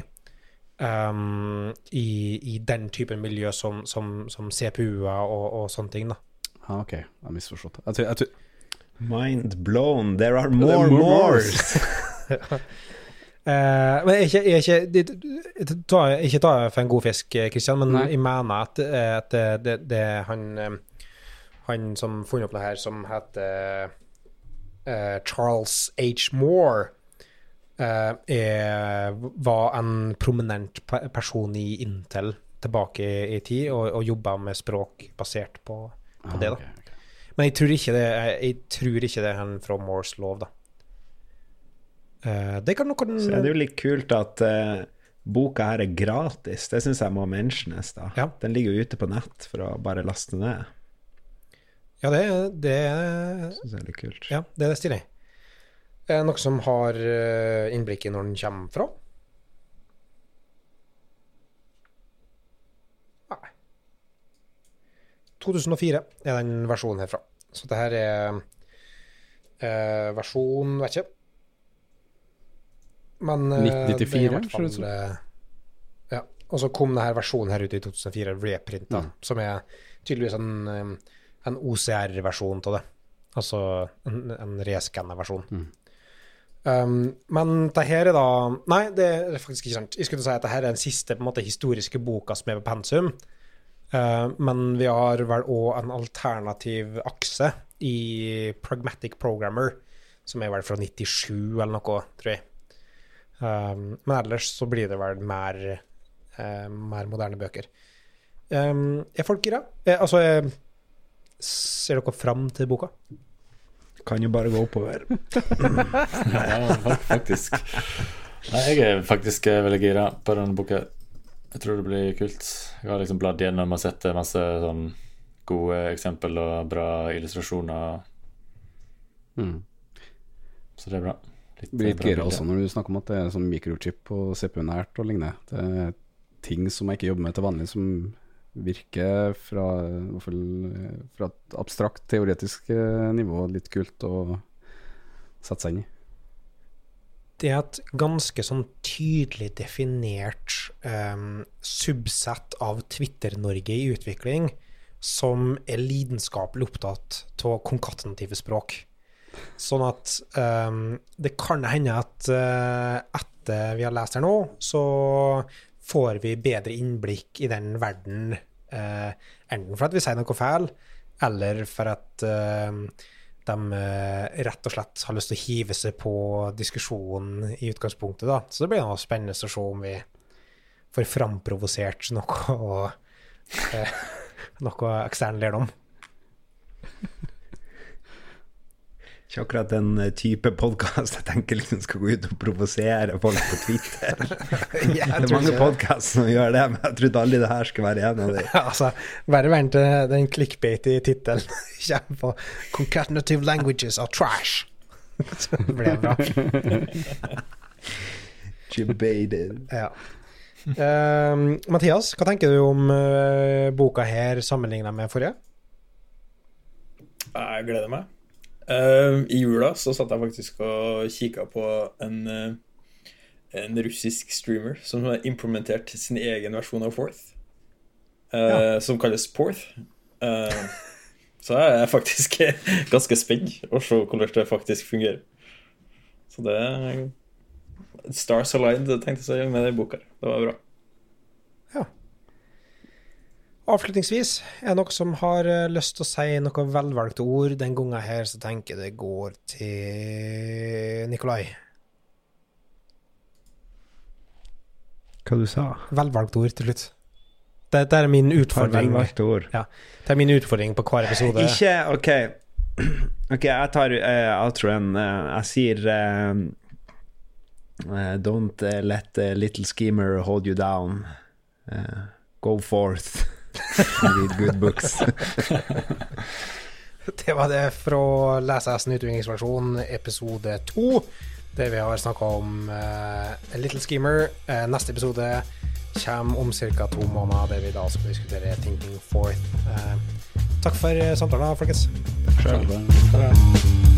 um, i, i den typen miljø som, som, som CPU-er og, og sånne ting. da. Ah, ok, jeg har misforstått. Jeg tror, jeg tror, Mind blown, there are more more mores! <laughs> Eh, men ikke, jeg, ikke, det- ta, ikke ta for en god fisk, Kristian, men Nei. jeg mener at, eh, at det, det, han eh, Han som funnet opp det her, som heter uh, Charles H. Moore, uh, er, var en prominent person i Intel tilbake i, tid, og, og jobba med språk basert på, på det. da Okay, ok, ok. Men jeg tror ikke det, jeg tror ikke det er han fra Moores lov, da. Eh, det kan noen Så er det jo litt kult at eh, boka her er gratis. Det syns jeg må mentiones. da. Ja. Den ligger jo ute på nett for å bare laste ned. Ja, det, det Synes jeg er litt kult. Ja, det er stilig. Er noe som har eh, innblikk i når den kommer fra? Nei. 2004 er den versjonen herfra. Så det her er eh, versjon Vet ikke. Men eh, 1994, det er i hvert ser det ut som. eh, Ja. Og så kom denne versjonen her ut i 2004, reprint, da, Mm. som er tydeligvis en, eh, en OCR-versjon av det. Altså en, en reskanna versjon. Mm. Um, men det her er da Nei, det er faktisk ikke sant. Jeg skulle si at det her er den siste på en måte, historiske boka som er på pensum. Uh, men vi har vel òg en alternativ akse i Pragmatic Programmer, som er vel fra 97 eller noe, tror jeg. Um, men ellers så blir det vel mer, uh, mer moderne bøker. Um, er folk gira? Eh, altså, eh, ser dere fram til boka? Kan jo bare gå oppover. <laughs> Ja, faktisk. Nei, jeg er faktisk eh, veldig gira på denne boka. Jeg tror det blir kult. Jeg har liksom bladd gjennom og sett masse sånn gode eksempel og bra illustrasjoner, Mm. så det er bra. Litt, Blir litt gira også når du snakker om at det er sånn mikrochip og CPU-nært og lignende. Det er ting som jeg ikke jobber med til vanlig, som virker fra, fall, eh, fra et abstrakt, teoretisk eh, nivå litt kult å sette seg inn i. det er et ganske sånn tydelig definert um, subsett av Twitter-Norge i utvikling som er lidenskapelig opptatt av konkatenative språk. Sånn at um, det kan hende at uh, etter vi har lest her nå, så får vi bedre innblikk i den verden, uh, enten for at vi sier noe feil, eller for at uh, de eh, rett og slett har lyst til å hive seg på diskusjonen i utgangspunktet. da. Så det blir noe spennende å se om vi får framprovosert noe, og, <laughs> noe ekstern lærdom. <laughs> Ikke akkurat den eh, type podkast jeg tenker liksom skal gå ut og provosere folk på Twitter. <laughs> Det er mange podkaster som gjør det, men jeg trodde aldri det her skulle være en av dem. <laughs> altså, Verre verden til den clickbate i tittelen <laughs> kommer på 'Concatenative languages are trash'. Så det ble bra. Debated. Ja. Ehm, Mathias, hva tenker du om uh, boka her sammenligna med forrige? Jeg gleder meg. Eh, I jula så satt jeg faktisk og kikka på en, uh, en russisk streamer som har implementert sin egen versjon av Forth, eh, som kalles Porth. Så jeg er faktisk <laughs> ganske spent å se hvordan det faktisk fungerer. Så det Stars aligned, tenkte jeg med den boka. Det var bra. Avslutningsvis, er det noen som har eh, lyst til å si noe velvalgte ord den gangen her, så tenker jeg det går til Nikolai. Hva du sa Velvalgte ord til slutt. Dette er min utfordring. velvalgte ord. Det er min utfordring på hver episode. Ikke OK. <clears throat> Ok, jeg tar uh, outroen. Uh, jeg sier uh, eh, Don't eh, let a little schemer hold you down. Eh, go forth. <laughs> <laughs> Read good books. <laughs> Det var det fra Lesehesten utviklingsversjon episode to, der vi har snakka om uh, Little Schemer. Uh, neste episode kommer om ca. to måneder, der vi da skal diskutere Thinking Forth. Uh, takk for samtalen, folkens. Sjøl.